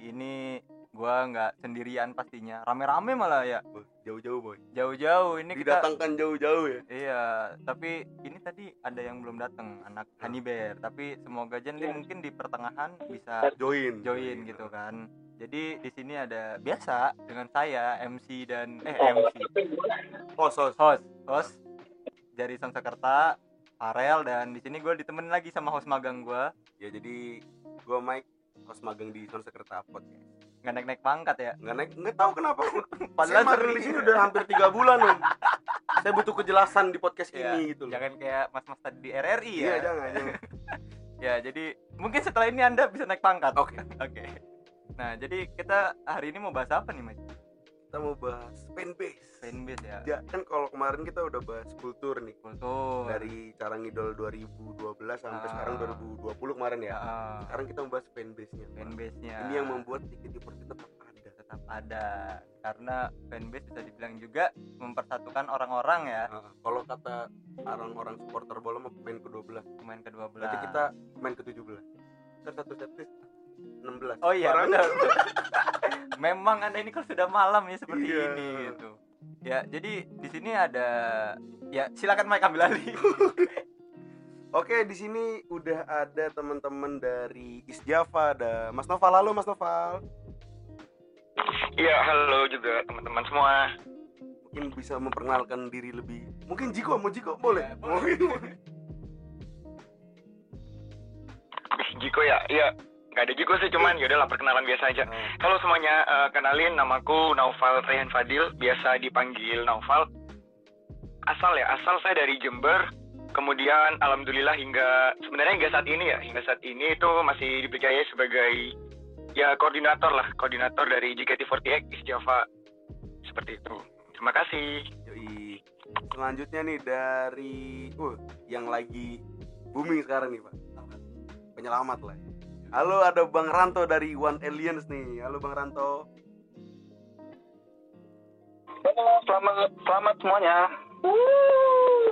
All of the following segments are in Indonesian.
kali ini gua nggak sendirian pastinya, rame-rame malah ya, Oh, Jauh-jauh boy. jauh-jauh ini kita. Didatangkan jauh-jauh ya. Iya, tapi ini tadi ada yang belum datang, anak Honey Bear. Tapi semoga aja nanti mungkin di pertengahan bisa Join. join gitu kan. Jadi di sini ada biasa dengan saya MC dan eh MC Host, host. host host dari Sound Sakerta Farel dan di sini gue ditemenin lagi sama host magang gue Ya jadi gua Mike host magang di Sound Sekerta Podcast. nggak naik naik pangkat ya Nggak naik, nggak tahu kenapa. Padahal Saya magang di sini udah hampir tiga bulan om. Saya butuh kejelasan di podcast Ya, ini gitu loh. jangan kayak mas-mas tadi di RRI ya Iya jangan, jangan. ya jadi mungkin setelah ini anda bisa naik pangkat Oke. oke nah jadi kita hari ini mau bahas apa nih mas Kita mau bahas fanbase. fanbase ya Ya kan kalau kemarin kita udah bahas kultur nih. kultur Dari cara ngidol 2012 sampai Ah. sekarang 2020 kemarin ya. ah, Sekarang kita mau bahas fanbase-nya. Pak. fanbase nya Ini yang membuat JKT48 tetap ada. tetap ada karena fanbase bisa dibilang juga mempersatukan orang-orang ya Nah, kalau kata orang-orang supporter bola mah pemain ke-12. pemain kedua belas Berarti kita pemain ke-17. Kan satu setlist 16. Oh iya Orang- benar. Memang anda ini kalau sudah malam ya seperti Iya. ini gitu. Ya jadi di sini ada ya silakan Mike ambil alih. Oke, di sini udah ada teman-teman dari East Java, ada Mas Noval. Halo Mas Noval. Iya, halo juga teman-teman semua. Mungkin bisa memperkenalkan diri lebih. Mungkin Jiko, mau Jiko boleh? Ya, boleh. Jiko ya? Iya, nggak ada Jiko sih, cuman yaudah lah perkenalan biasa aja. Ah, Halo semuanya, eh, kenalin namaku Naufal Rehan Fadil, biasa dipanggil Naufal. Asal ya, asal saya dari Jember. Kemudian alhamdulillah hingga sebenarnya hingga saat ini ya, hingga saat ini itu masih dipercaya sebagai ya koordinator lah, koordinator dari JKT48 East Java. Seperti itu. Terima kasih. Yoi. Selanjutnya nih dari uh yang lagi booming sekarang nih, Pak. Penyelamat lah. Halo, ada Bang Ranto dari One Aliens nih. Halo Bang Ranto. Selamat selamat semuanya.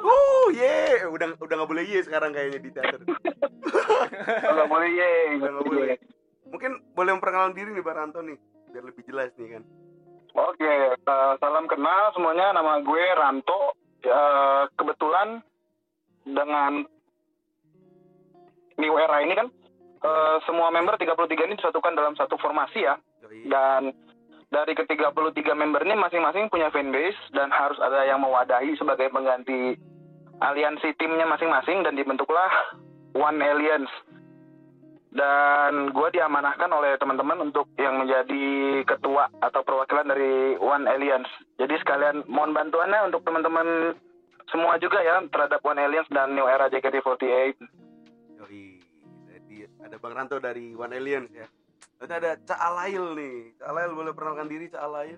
Uh, ye, udah udah nggak boleh ye sekarang kayaknya di teater. Nggak boleh ye. Udah nggak boleh. Mungkin boleh memperkenalkan diri nih Bang Ranto nih, biar lebih jelas nih kan. Oke, eh, salam kenal semuanya. Nama gue Ranto. Eh, kebetulan dengan New Era ini kan eh, semua member 33 ini disatukan dalam satu formasi ya. Dan dari ke-33 member ini masing-masing punya fanbase dan harus ada yang mewadahi sebagai pengganti aliansi timnya masing-masing dan dibentuklah One Alliance. Dan gue diamanahkan oleh teman-teman untuk yang menjadi ketua atau perwakilan dari One Alliance. Jadi sekalian mohon bantuannya untuk teman-teman semua juga ya terhadap One Alliance dan New Era JKT48. Yoi. Ada Bang Ranto dari One Aliens ya. Nanti ada Cak Alail nih. Cak Alail boleh perkenalkan diri Cak Alail.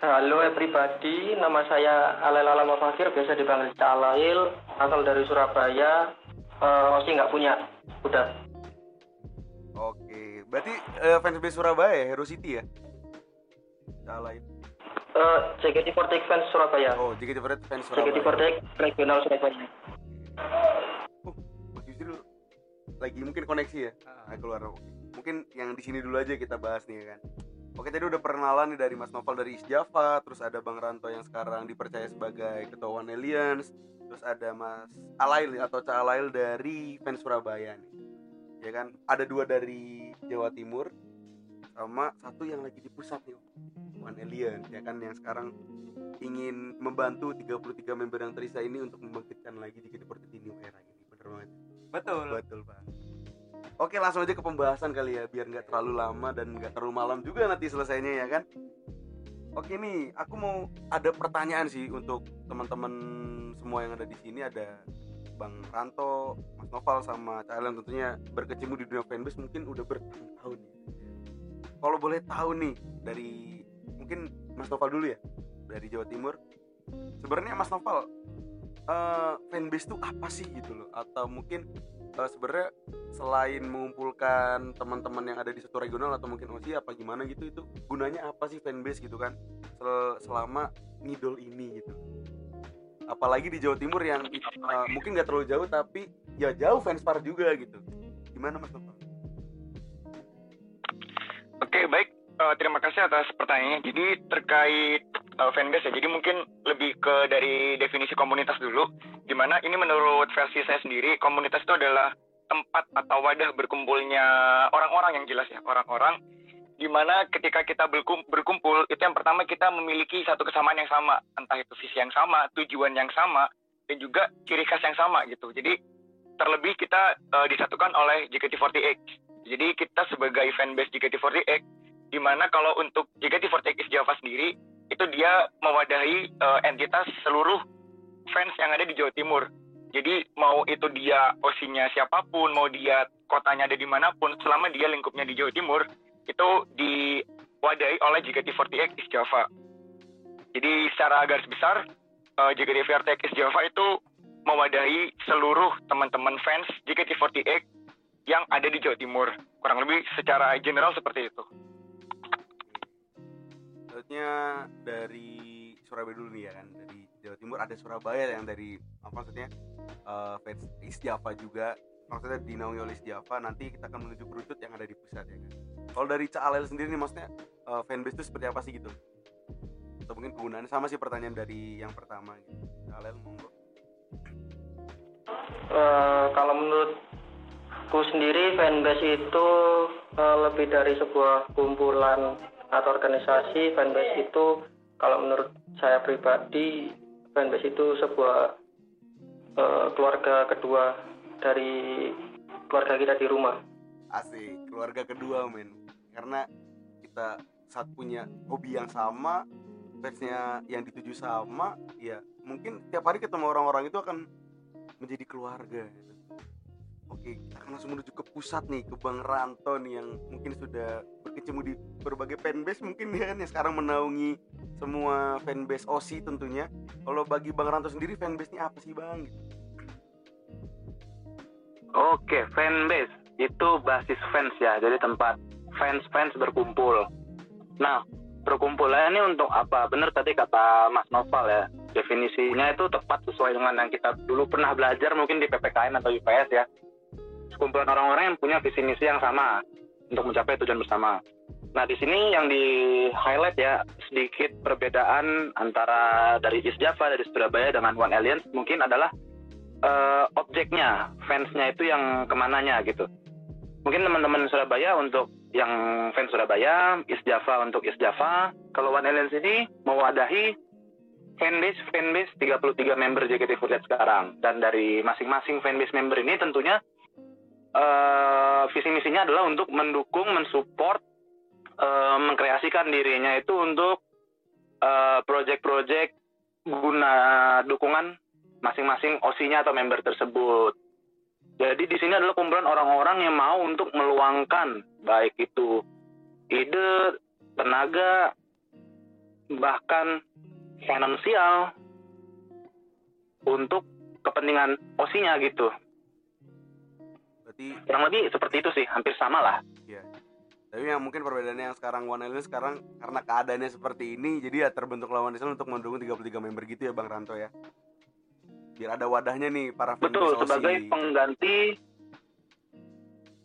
Halo everybody, nama saya Alel Alam Fakir, biasa dipanggil Calail, asal dari Surabaya, Eh masih nggak punya, udah. Oke, berarti eh, fansbase Surabaya ya, Hero City ya? Cak Alail. Eh JKT48 fans Surabaya, Oh, JKT48 fans Surabaya. JKT48 regional Surabaya. Lagi mungkin koneksi ya? Nah, keluar. Mungkin yang di sini dulu aja kita bahas nih kan. Oke tadi udah perkenalan nih dari Mas Noval dari East Java, terus ada Bang Ranto yang sekarang dipercaya sebagai ketua One Aliens, terus ada Mas Alail atau Cak Alail dari fans Surabaya nih. Ya kan? Ada dua dari Jawa Timur sama satu yang lagi di pusat nih. One Aliens ya kan yang sekarang ingin membantu 33 member yang tersisa ini untuk membangkitkan lagi JKT48 di New Betul. Betul bang. Oke langsung aja ke pembahasan kali ya biar nggak terlalu lama dan nggak terlalu malam juga nanti selesainya ya kan. Oke nih, aku mau ada pertanyaan sih untuk teman-teman semua yang ada di sini ada Bang Ranto, Mas Noval sama Cailan tentunya berkecimpung di dunia fanbase mungkin udah bertahun-tahun. Kalau boleh tahu nih dari mungkin Mas Noval dulu ya dari Jawa Timur. Sebenarnya Mas Noval eh, fanbase itu apa sih gitu loh? Atau mungkin eh, sebenarnya selain mengumpulkan teman-teman yang ada di satu regional atau mungkin OSI apa gimana gitu itu gunanya apa sih fanbase gitu kan? Sel- selama ngidol ini gitu. Apalagi di Jawa Timur yang uh, mungkin nggak terlalu jauh tapi ya jauh fans par juga gitu. Gimana mas? Oke baik. Uh, terima kasih atas pertanyaannya. Jadi terkait uh, fanbase ya. Jadi mungkin lebih ke dari definisi komunitas dulu di mana ini menurut versi saya sendiri komunitas itu adalah tempat atau wadah berkumpulnya orang-orang yang jelas ya orang-orang. Di mana ketika kita berkumpul itu yang pertama kita memiliki satu kesamaan yang sama. Entah itu visi yang sama tujuan yang sama dan juga ciri khas yang sama gitu. Jadi terlebih kita uh, disatukan oleh JKT48 jadi kita sebagai fanbase JKT48 di mana kalau untuk JKT48 is Java sendiri itu dia mewadahi uh, entitas seluruh fans yang ada di Jawa Timur jadi mau itu dia osinya siapa pun mau dia kotanya ada di mana pun selama dia lingkupnya di Jawa Timur itu diwadahi oleh JKT48 East Java. Jadi secara garis besar uh, JKT48 East Java itu mewadahi seluruh teman-teman fans JKT48 yang ada di Jawa Timur. Kurang lebih secara general seperti itu. Maksudnya dari Surabaya dulu nih ya kan dari Jawa Timur ada Surabaya yang dari apa maksudnya uh, fans East Java juga maksudnya dinaungi oleh Java nanti kita akan menuju kerucut yang ada di pusat ya kan. Kalau dari Caalel sendiri nih maksudnya uh, fanbase itu seperti apa sih gitu? Atau mungkin penggunaannya sama sih pertanyaan dari yang pertama gitu. Caalel monggo. Uh, kalau menurutku sendiri fanbase itu uh, lebih dari sebuah kumpulan atau organisasi fanbase itu kalau menurut saya pribadi fanbase itu sebuah uh, keluarga kedua dari keluarga kita di rumah asik keluarga kedua men karena kita saat punya hobi yang sama fansnya yang dituju sama ya mungkin tiap hari ketemu orang-orang itu akan menjadi keluarga gitu. Oke kita akan langsung menuju ke pusat nih ke Bang Ranto nih yang mungkin sudah berkecimpung di berbagai fanbase mungkin ya kan yang sekarang menaungi semua fanbase OSI tentunya kalau bagi Bang Ranto sendiri fanbase ini apa sih Bang Oke, fanbase itu basis fans ya, jadi tempat fans-fans berkumpul. Nah, berkumpulnya ini untuk apa? Bener tadi kata Mas Noval ya, definisinya itu tepat sesuai dengan yang kita dulu pernah belajar mungkin di PPKN atau UPS ya. Sekumpulan orang-orang yang punya visi misi yang sama untuk mencapai tujuan bersama. Nah, di sini yang di highlight ya sedikit perbedaan antara dari East Java dari Surabaya dengan One Alliance mungkin adalah uh, objeknya, fansnya itu yang ke mananya gitu. Mungkin teman-teman Surabaya untuk yang fans Surabaya, East Java untuk East Java. Kalau One Alliance ini mewadahi fanbase fanbase 33 member JKT48 sekarang dan dari masing-masing fanbase member ini tentunya uh, visi misinya adalah untuk mendukung, mensupport, uh, mengkreasikan dirinya itu untuk uh, project-project guna dukungan masing-masing osinya atau member tersebut. Jadi di sini adalah kumpulan orang-orang yang mau untuk meluangkan baik itu ide, tenaga, bahkan finansial untuk kepentingan osinya gitu. Berarti kurang lebih seperti itu sih, hampir sama lah. Iya. Tapi yang mungkin perbedaannya yang sekarang One Island sekarang karena keadaannya seperti ini, jadi ya terbentuk lawan Island untuk mendukung 33 member gitu ya Bang Ranto ya biar ada wadahnya nih para betul sebagai pengganti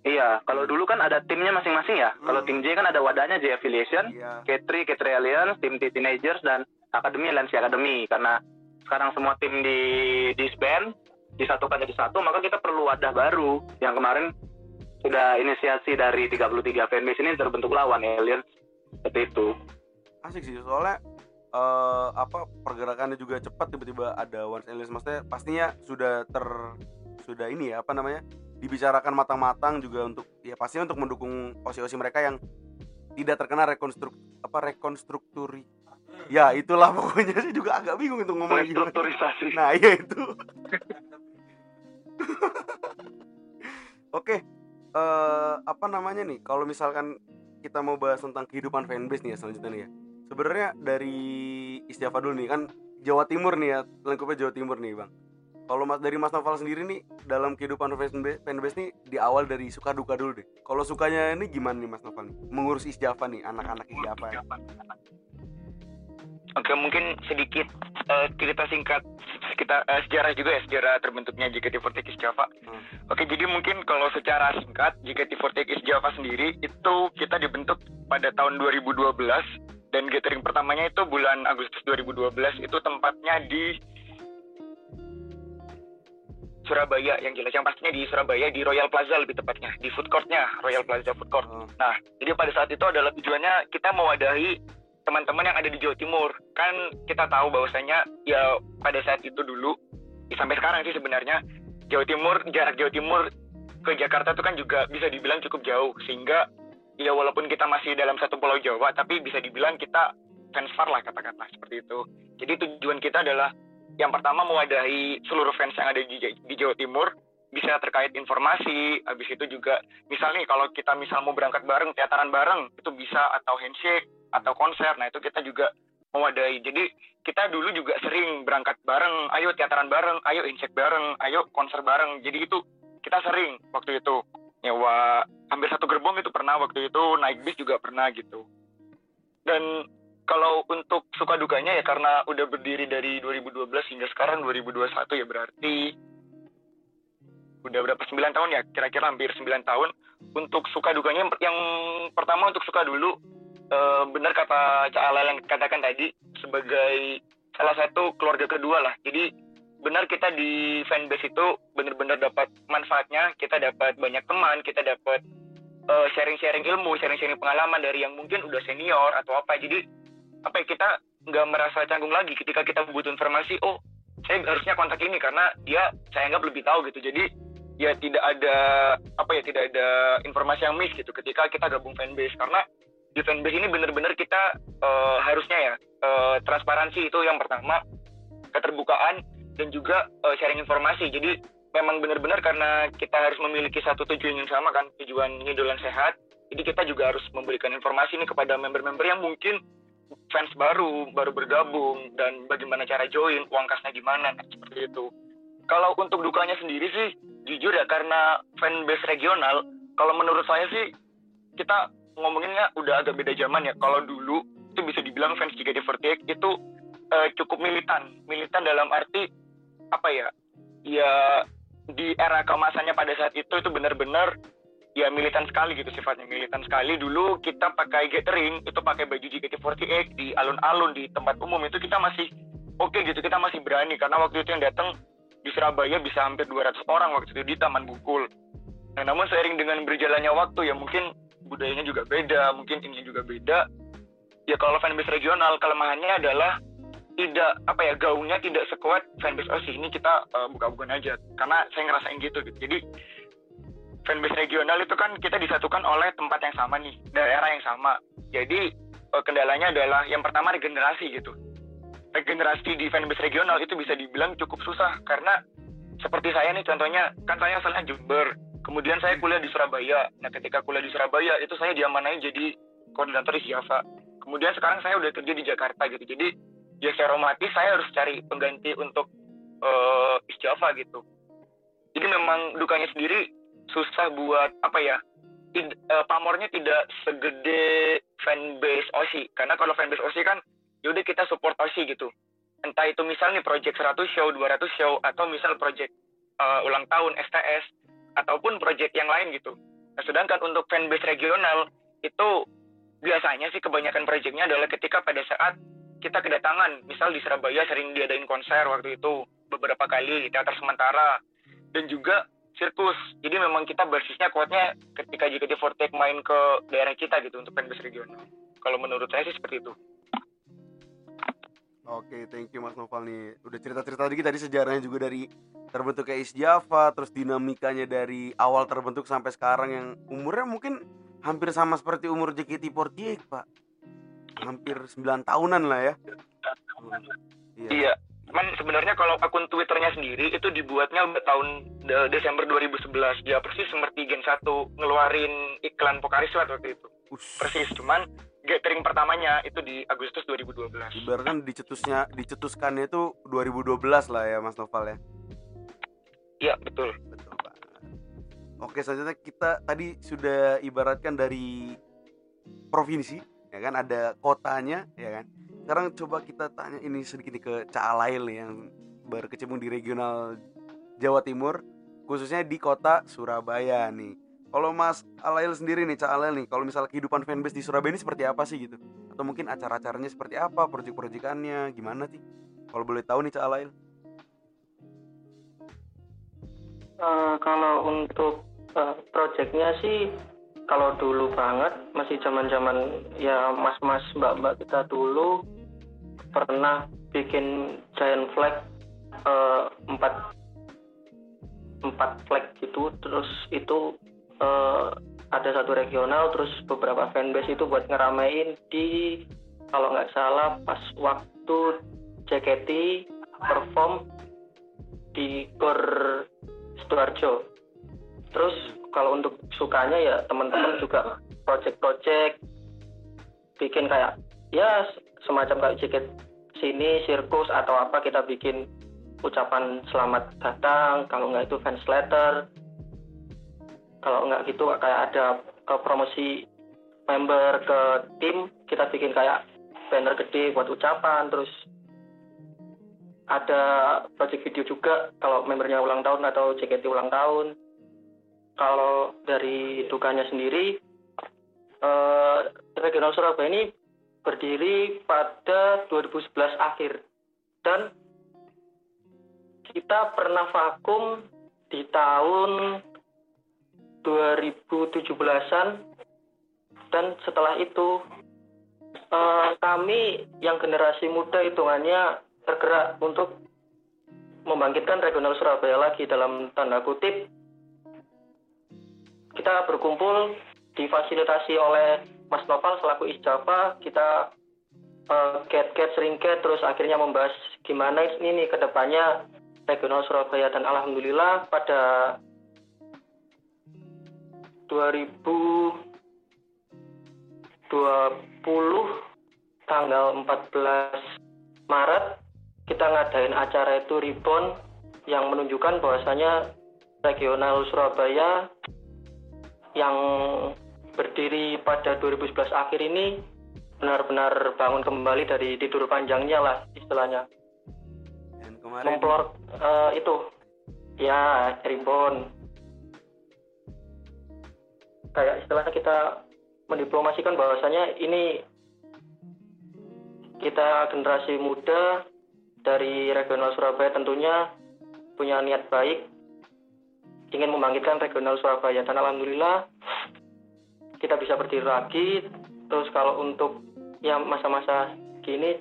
iya kalau dulu kan ada timnya masing-masing ya hmm. kalau tim J kan ada wadahnya J Affiliation iya. K3 K3 Alliance tim T Teenagers dan Akademi Alliance Academy karena sekarang semua tim di disband disatukan jadi satu maka kita perlu wadah baru. Yang kemarin sudah inisiasi dari 33 fanbase ini terbentuk lawan Alliance seperti itu. Asik sih soalnya uh, apa pergerakannya juga cepat tiba-tiba ada once and maksudnya pastinya sudah ter sudah ini ya apa namanya dibicarakan matang-matang juga untuk ya pastinya untuk mendukung osi-osi mereka yang tidak terkena rekonstruk apa rekonstrukturi. Ya itulah pokoknya sih juga agak bingung untuk ngomong restrukturisasi. Nah iya itu oke uh, apa namanya nih? Kalau misalkan kita mau bahas tentang kehidupan fanbase nih ya selanjutnya nih ya. Sebenarnya dari Istiafa dulu nih kan Jawa Timur nih ya lengkapnya Jawa Timur nih bang. Kalau mas dari Mas Noval sendiri nih dalam kehidupan fanbase, fanbase nih di awal dari suka duka dulu deh. Kalau sukanya ini gimana nih Mas Noval nih? Mengurus Istiafa nih anak-anak Istiafa ya? Oke mungkin sedikit eh, cerita singkat kita eh, sejarah juga ya sejarah terbentuknya JKT48 East Java. Hmm. Oke, jadi mungkin kalau secara singkat JKT48 East Java sendiri itu kita dibentuk pada tahun 2012 dan gathering pertamanya itu bulan Agustus 2012 itu tempatnya di Surabaya yang jelas yang pastinya di Surabaya di Royal Plaza lebih tepatnya di food courtnya Royal Plaza Food Court. Oh. Nah, jadi pada saat itu adalah tujuannya kita mewadahi teman-teman yang ada di Jawa Timur. Kan kita tahu bahwasanya ya pada saat itu dulu ya sampai sekarang sih sebenarnya Jawa Timur jarak Jawa Timur ke Jakarta itu kan juga bisa dibilang cukup jauh sehingga ya walaupun kita masih dalam satu pulau Jawa tapi bisa dibilang kita fans far lah katakanlah seperti itu. Jadi tujuan kita adalah yang pertama mewadahi seluruh fans yang ada di, di Jawa Timur bisa terkait informasi, habis itu juga misal nih kalau kita misal mau berangkat bareng, teateran bareng, itu bisa atau handshake atau konser, nah itu kita juga mewadahi. Jadi kita dulu juga sering berangkat bareng, ayo teateran bareng, ayo handshake bareng, ayo konser bareng. Jadi itu kita sering waktu itu nyewa hampir satu gerbong itu pernah waktu itu naik bis juga pernah gitu. Dan kalau untuk suka dukanya ya karena udah berdiri dari 2012 hingga sekarang 2021 ya berarti udah berapa 9 tahun ya kira-kira hampir 9 tahun untuk suka dukanya yang pertama untuk suka dulu eh, benar kata Cak yang katakan tadi sebagai salah satu keluarga kedua lah. Jadi benar kita di fanbase itu benar-benar dapat manfaatnya kita dapat banyak teman kita dapat eh, sharing-sharing ilmu sharing-sharing pengalaman dari yang mungkin udah senior atau apa. Jadi apa ya kita nggak merasa canggung lagi ketika kita butuh informasi oh saya harusnya kontak ini karena dia saya anggap lebih tahu gitu. Jadi ya tidak ada apa ya tidak ada informasi yang miss gitu ketika kita gabung fanbase. Karena di fanbase ini benar-benar kita eh, harusnya ya eh, transparansi itu yang pertama keterbukaan dan juga eh, sharing informasi. Jadi memang benar-benar karena kita harus memiliki satu tujuan yang sama kan tujuan ngidolan sehat jadi kita juga harus memberikan informasi ini kepada member-member yang mungkin fans baru baru bergabung dan bagaimana cara join uang kasnya gimana nah, seperti itu. Kalau untuk dukanya sendiri sih jujur ya karena fanbase regional kalau menurut saya sih kita ngomonginnya udah agak beda zaman ya. Kalau dulu itu bisa dibilang fans JKT48 itu eh, cukup militan. Militan dalam arti apa ya ya di era keemasannya pada saat itu itu benar-benar ya militan sekali gitu sifatnya. Militan sekali. Dulu kita pakai gathering itu pakai baju JKT48 di alun-alun di tempat umum itu kita masih oke gitu kita masih berani. Karena waktu itu yang datang di Surabaya bisa hampir 200 orang waktu itu di Taman Bukul. Nah namun seiring dengan berjalannya waktu ya mungkin budayanya juga beda mungkin ini juga beda ya kalau fanbase regional kelemahannya adalah tidak apa ya gaungnya tidak sekuat fanbase oh ini kita uh, buka-bukaan aja karena saya ngerasain gitu, gitu. jadi fanbase regional itu kan kita disatukan oleh tempat yang sama nih, daerah yang sama. Jadi eh, kendalanya adalah yang pertama regenerasi gitu. Regenerasi di fanbase regional itu bisa dibilang cukup susah karena seperti saya nih contohnya, kan saya asalnya Jember, kemudian saya kuliah di Surabaya. Nah ketika kuliah di Surabaya itu saya diamanai jadi koordinator di Java. Kemudian sekarang saya udah kerja di Jakarta gitu. Jadi ya secara otomatis saya harus cari pengganti untuk uh, Java gitu. Jadi memang dukanya sendiri susah buat apa ya tid, uh, pamornya tidak segede fanbase OSI karena kalau fanbase OSI kan yaudah kita support OSI gitu entah itu misal nih project 100 show 200 show atau misal project uh, ulang tahun STS ataupun project yang lain gitu nah, sedangkan untuk fanbase regional itu biasanya sih kebanyakan projectnya adalah ketika pada saat kita kedatangan misal di Surabaya sering diadain konser waktu itu beberapa kali teater sementara dan juga sirkus. Jadi memang kita basisnya kuatnya ketika JKT48 main ke daerah kita gitu untuk fanbase regional. Kalau menurut saya sih seperti itu. Oke, thank you Mas Noval nih. Udah cerita-cerita lagi tadi sejarahnya juga dari terbentuknya East Java, terus dinamikanya dari awal terbentuk sampai sekarang yang umurnya mungkin hampir sama seperti umur JKT48, Pak. Hampir 9 tahunan lah ya. Hmm. Iya. iya cuman sebenarnya kalau akun twitternya sendiri itu dibuatnya tahun de Desember 2011 ya persis seperti Gen 1 ngeluarin iklan Pokariswat waktu itu Ush. persis cuman gathering pertamanya itu di Agustus 2012 ibaratkan dicetusnya dicetuskannya itu 2012 lah ya Mas Noval ya? Iya betul. Betul Pak Oke selanjutnya kita tadi sudah ibaratkan dari provinsi ya kan? Ada kotanya ya kan? Sekarang coba kita tanya ini sedikit nih ke Cak Alail yang berkecimpung di regional Jawa Timur khususnya di kota Surabaya nih kalau Mas Alail sendiri nih Cak Alail nih kalau misalnya kehidupan fanbase di Surabaya ini seperti apa sih gitu? Atau mungkin acara-acaranya seperti apa project-projectannya gimana sih? Kalau boleh tahu nih Cak Alail. Eh, kalau untuk uh, proyeknya sih kalau dulu banget masih zaman-zaman ya mas-mas mbak-mbak kita dulu pernah bikin giant flag eh, empat empat flag gitu terus itu eh, ada satu regional terus beberapa fanbase itu buat ngeramein di kalau nggak salah pas waktu JKT perform di Gor Sidoarjo. Terus kalau untuk sukanya ya teman-teman juga project-project bikin kayak ya semacam kayak jaket sini sirkus atau apa kita bikin ucapan selamat datang kalau nggak itu fans letter kalau nggak gitu kayak ada ke promosi member ke tim kita bikin kayak banner gede buat ucapan terus ada project video juga kalau membernya ulang tahun atau JKT ulang tahun. Kalau dari dukanya sendiri eh, regional Surabaya ini berdiri pada 2011 akhir. Dan kita pernah vakum di tahun 2017-an dan setelah itu eh, kami yang generasi muda hitungannya tergerak untuk membangkitkan regional Surabaya lagi dalam tanda kutip. Kita berkumpul difasilitasi oleh Mas Noval selaku Isjava kita uh, get get sering get terus akhirnya membahas gimana ini nih ke depannya regional Surabaya. Dan alhamdulillah pada 2020 tanggal 14 Maret kita ngadain acara itu Ribon yang menunjukkan bahwasanya regional Surabaya yang berdiri pada 2011 akhir ini benar-benar bangun kembali dari tidur panjangnya lah istilahnya. Dan kemarin memplor eh, itu ya Ribon kayak istilahnya kita mendiplomasikan bahwasanya ini kita generasi muda dari regional Surabaya tentunya punya niat baik ingin membangkitkan regional Surabaya. Dan alhamdulillah kita bisa berdiri lagi. Terus kalau untuk yang masa-masa gini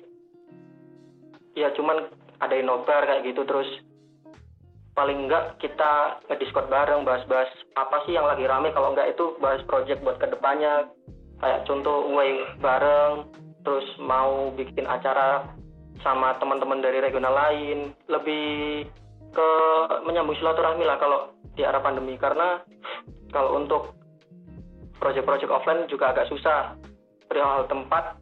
ya cuman ada nobar kayak gitu terus paling enggak kita ngediskot bareng bahas-bahas apa sih yang lagi rame kalau enggak itu bahas project buat ke depannya kayak contoh way bareng terus mau bikin acara sama teman-teman dari regional lain. Lebih ke menyambung silaturahmi lah kalau di era pandemi karena kalau untuk project-project offline juga agak susah. Perihal tempat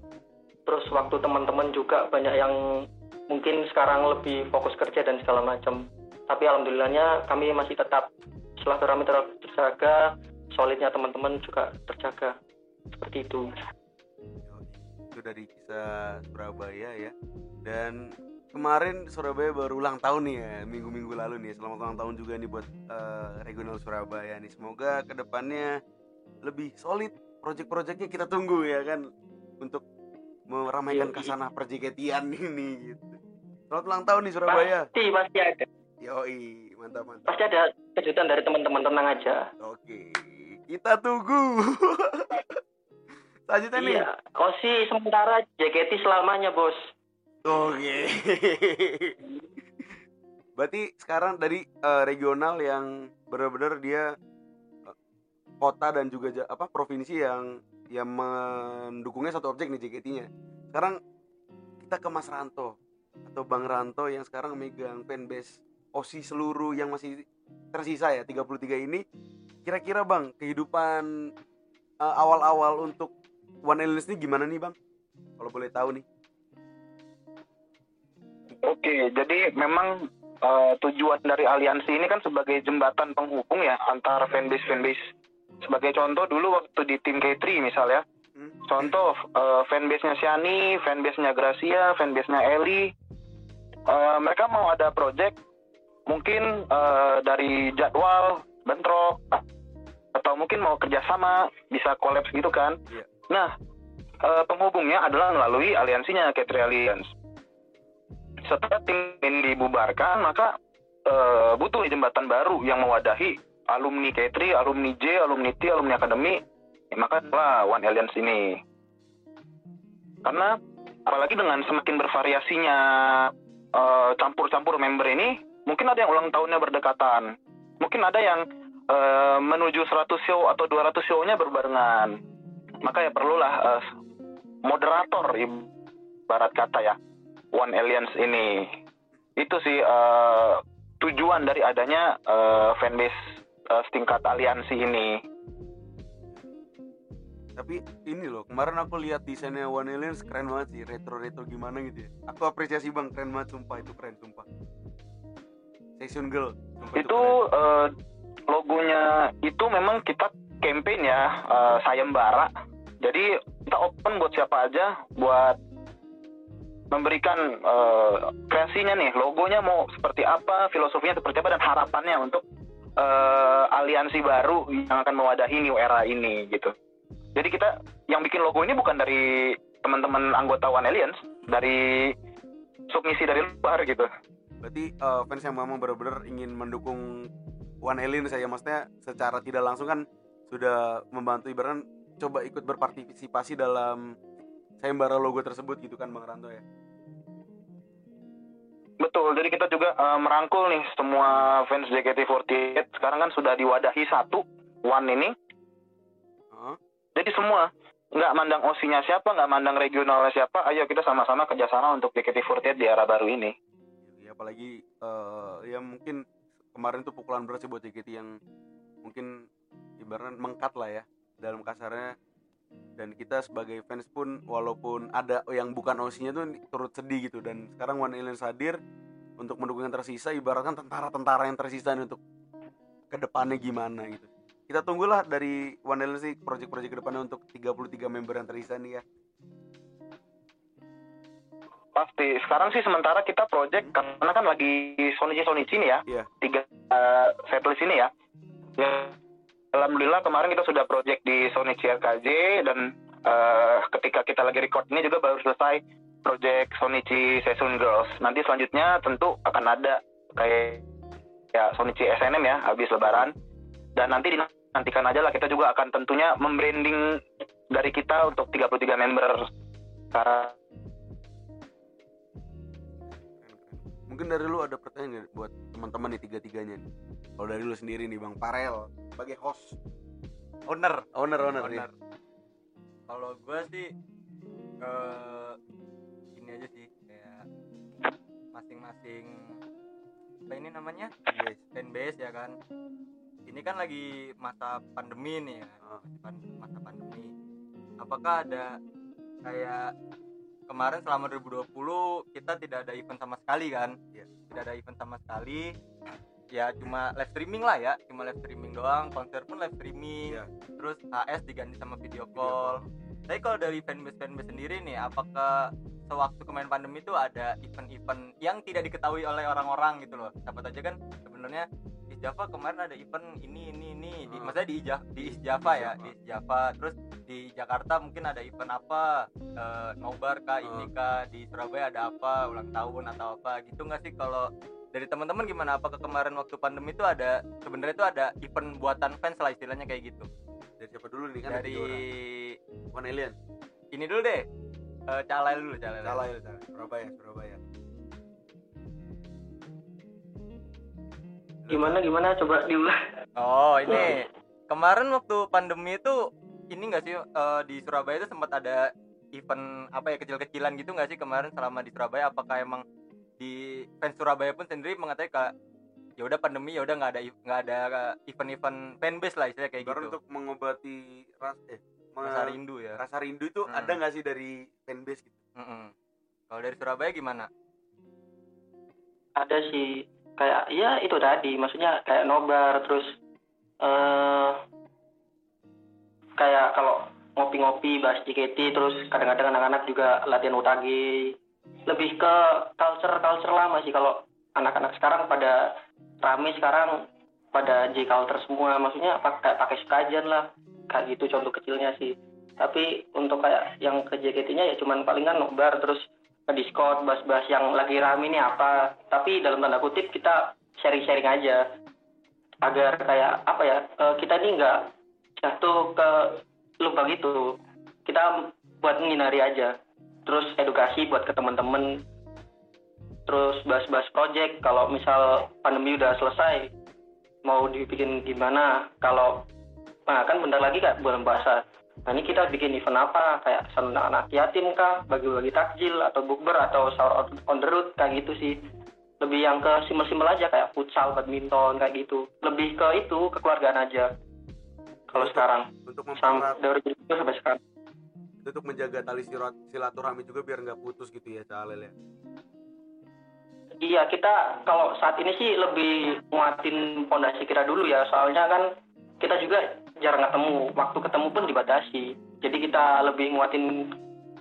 terus waktu teman-teman juga banyak yang mungkin sekarang lebih fokus kerja dan segala macam tapi alhamdulillahnya kami masih tetap silaturahmi tetap terjaga solidnya teman-teman juga terjaga. Seperti itu. Itu dari kisah Surabaya ya. Dan kemarin Surabaya baru ulang tahun nih ya minggu-minggu lalu nih. Selamat ulang tahun juga nih buat eh, regional Surabaya nih. Semoga ke depannya lebih solid project-projectnya kita tunggu ya kan untuk meramaikan kasanah perjeketian ini gitu. Selamat ulang tahun nih Surabaya. Pasti pasti ada yoi mantap mantap. Pasti ada kejutan dari teman-teman tenang aja. Oke kita tunggu. Selanjutnya nih. Iya Osi sementara JKT selamanya bos. Oke. Berarti sekarang dari eh, regional yang benar-benar dia eh, kota dan juga apa provinsi yang yang mendukungnya satu objek nih JKT-nya. Sekarang kita ke Mas Ranto atau Bang Ranto yang sekarang megang fanbase OSI seluruh yang masih tersisa ya 33 ini. Kira-kira Bang, kehidupan eh, awal-awal untuk One Alliance ini gimana nih Bang? Kalau boleh tahu nih. Oke, jadi memang eh, tujuan dari aliansi ini kan sebagai jembatan penghubung ya antara fanbase fanbase. Sebagai contoh dulu waktu di tim K3 misalnya, Hmm. Contoh eh, fanbase-nya Shani, fanbase-nya Gracia, fanbase-nya Eli. Eh, mereka mau ada project mungkin eh, dari jadwal bentrok atau mungkin mau kerjasama bisa kolaps gitu kan. Iya. Nah eh, penghubungnya adalah melalui aliansinya K3 Alliance. Setelah tim ini dibubarkan maka eh, butuh jembatan baru yang mewadahi alumni K3, alumni J, alumni T, alumni Akademi Ya, maka lah One Alliance ini. Karena apalagi dengan semakin bervariasinya campur-campur member ini, mungkin ada yang ulang tahunnya berdekatan. Mungkin ada yang eh, menuju 100 show atau 200 show-nya berbarengan. Maka ya perlulah eh, moderator ibarat kata ya One Alliance ini. Itu sih eh, tujuan dari adanya eh, fanbase eh, setingkat aliansi ini. tapi ini loh kemarin aku lihat desainnya One Aliens keren banget sih retro retro gimana gitu ya aku apresiasi bang keren banget sumpah itu keren sumpah Session Girl. Itu eh, logonya itu memang kita campaign ya eh, sayembara. Jadi kita open buat siapa aja buat memberikan eh, kreasinya nih logonya mau seperti apa filosofinya seperti apa dan harapannya untuk eh, aliansi baru yang akan mewadahi new era ini gitu. Jadi kita yang bikin logo ini bukan dari teman-teman anggota One Alliance dari submisi dari luar gitu berarti eh, fans yang memang benar-benar ingin mendukung One Alien saya maksudnya secara tidak langsung kan sudah membantu ibaratnya coba ikut berpartisipasi dalam sayembara logo tersebut gitu kan Bang Ranto ya Betul, jadi kita juga eh, merangkul nih semua fans JKT48 sekarang kan sudah diwadahi satu One ini. Heeh. Jadi semua nggak mandang OSI-nya siapa, nggak mandang regionalnya siapa, ayo kita sama-sama kerjasama untuk JKT48 di era baru ini. Apalagi eh, ya mungkin kemarin tuh pukulan berat sih buat JKT yang mungkin ibaratnya mengkat lah ya dalam kasarnya. Dan kita sebagai fans pun walaupun ada yang bukan OC-nya tuh turut sedih gitu. Dan sekarang One Alien hadir untuk mendukung yang tersisa ibaratkan tentara-tentara yang tersisa nih untuk ke depannya gimana gitu. Kita tunggulah dari One sih project-project ke depannya untuk 33 member yang tersisa nih ya Pasti. Sekarang sih sementara kita project karena kan lagi Sonichi Sonichi nih ya. Iya. Tiga eh, setlist ini ya. Ya alhamdulillah kemarin kita sudah project di Sonichi RKJ dan eh, ketika kita lagi record ini juga baru selesai project Sonichi Season Girls. Nanti selanjutnya tentu akan ada kayak ya Sonichi SNM ya habis lebaran dan nanti dinantikan aja lah kita juga akan tentunya membranding dari kita untuk 33 member karena mungkin dari lu ada pertanyaan buat teman-teman nih tiga-tiganya nih? Kalau dari lu sendiri nih bang Parel sebagai host. Owner. Owner owner, ya. owner. Kalau gue sih eh ini aja sih kayak masing-masing apa ini namanya? Yes. fanbase ya kan? Ini kan lagi masa pandemi nih ya. Pan- masa pandemi. Apakah ada kayak kemarin selama 2020 kita tidak ada event sama sekali kan? Iya. tidak ada event sama sekali. Ya cuma live streaming lah ya. Cuma live streaming doang. Konser pun live streaming. Iya. terus HS diganti sama video call. Tapi kalau dari fanbase fanbase sendiri nih apakah sewaktu kemarin pandemi itu ada event-event yang tidak diketahui oleh orang-orang gitu loh? Dapat aja kan sebenarnya Java kemarin ada event ini ini ini di, Ah. maksudnya di Ija- di East Java ya Java. di East Java terus di Jakarta mungkin ada event apa eh, nobar kah Ah. ini kah di Surabaya ada apa ulang tahun atau apa gitu nggak sih kalau dari teman-teman gimana apakah kemarin waktu pandemi itu ada sebenarnya itu ada event buatan fans lah istilahnya kayak gitu dari siapa dulu nih kan dari. One Alien ini dulu deh Eh, calai dulu calai salah. Surabaya Surabaya Gimana gimana? Coba diulang. oh ini. Kemarin waktu pandemi itu ini enggak sih eh, di Surabaya itu sempat ada event apa ya kecil-kecilan gitu nggak sih kemarin selama di Surabaya? Apakah emang di fans Surabaya pun sendiri mengatakan kayak ya udah pandemi ya udah nggak ada nggak ada event-event fanbase lah istilahnya kayak Ibarat gitu. untuk mengobati ras eh rasa rindu ya. rasa rindu itu Hmm. ada nggak sih dari fanbase gitu? Mm-mm. kalau dari Surabaya gimana? Ada sih kayak ya itu tadi maksudnya kayak nobar terus eh kayak kalau ngopi-ngopi bahas JKT terus kadang-kadang anak-anak juga latihan UTG lebih ke culture culture lama sih kalau anak-anak sekarang pada rame sekarang pada J culture semua. Maksudnya pakai pakai sekajan lah kayak gitu contoh kecilnya sih. Tapi untuk kayak yang ke JKT-nya ya cuman palingan nobar terus ke Discord bahas-bahas yang lagi rame ini apa. Tapi dalam tanda kutip kita sharing-sharing aja. Agar kayak apa ya eh, kita ini nggak jatuh ke lubang itu. Kita buat menghindari aja. Terus edukasi buat ke teman-teman terus bahas-bahas project. Kalau misal pandemi udah selesai mau dibikin gimana? Kalau nah kan bentar lagi kan bulan puasa nah ini kita bikin event apa? Kayak senang anak yatim kah? Bagi-bagi takjil atau bukber atau sahur on the road kayak gitu sih. Lebih yang ke simpel-simpel aja kayak futsal badminton kayak gitu. Lebih ke itu kekeluargaan aja. Kalau sekarang. untuk mempererat dari itu sampai sekarang. Untuk menjaga tali silaturahmi juga biar nggak putus gitu ya Cak Alel ya? Iya kita kalau saat ini sih lebih nguatin pondasi kita dulu ya. Soalnya kan kita juga jarang ketemu. Waktu ketemu pun dibatasi. Jadi kita lebih nguatin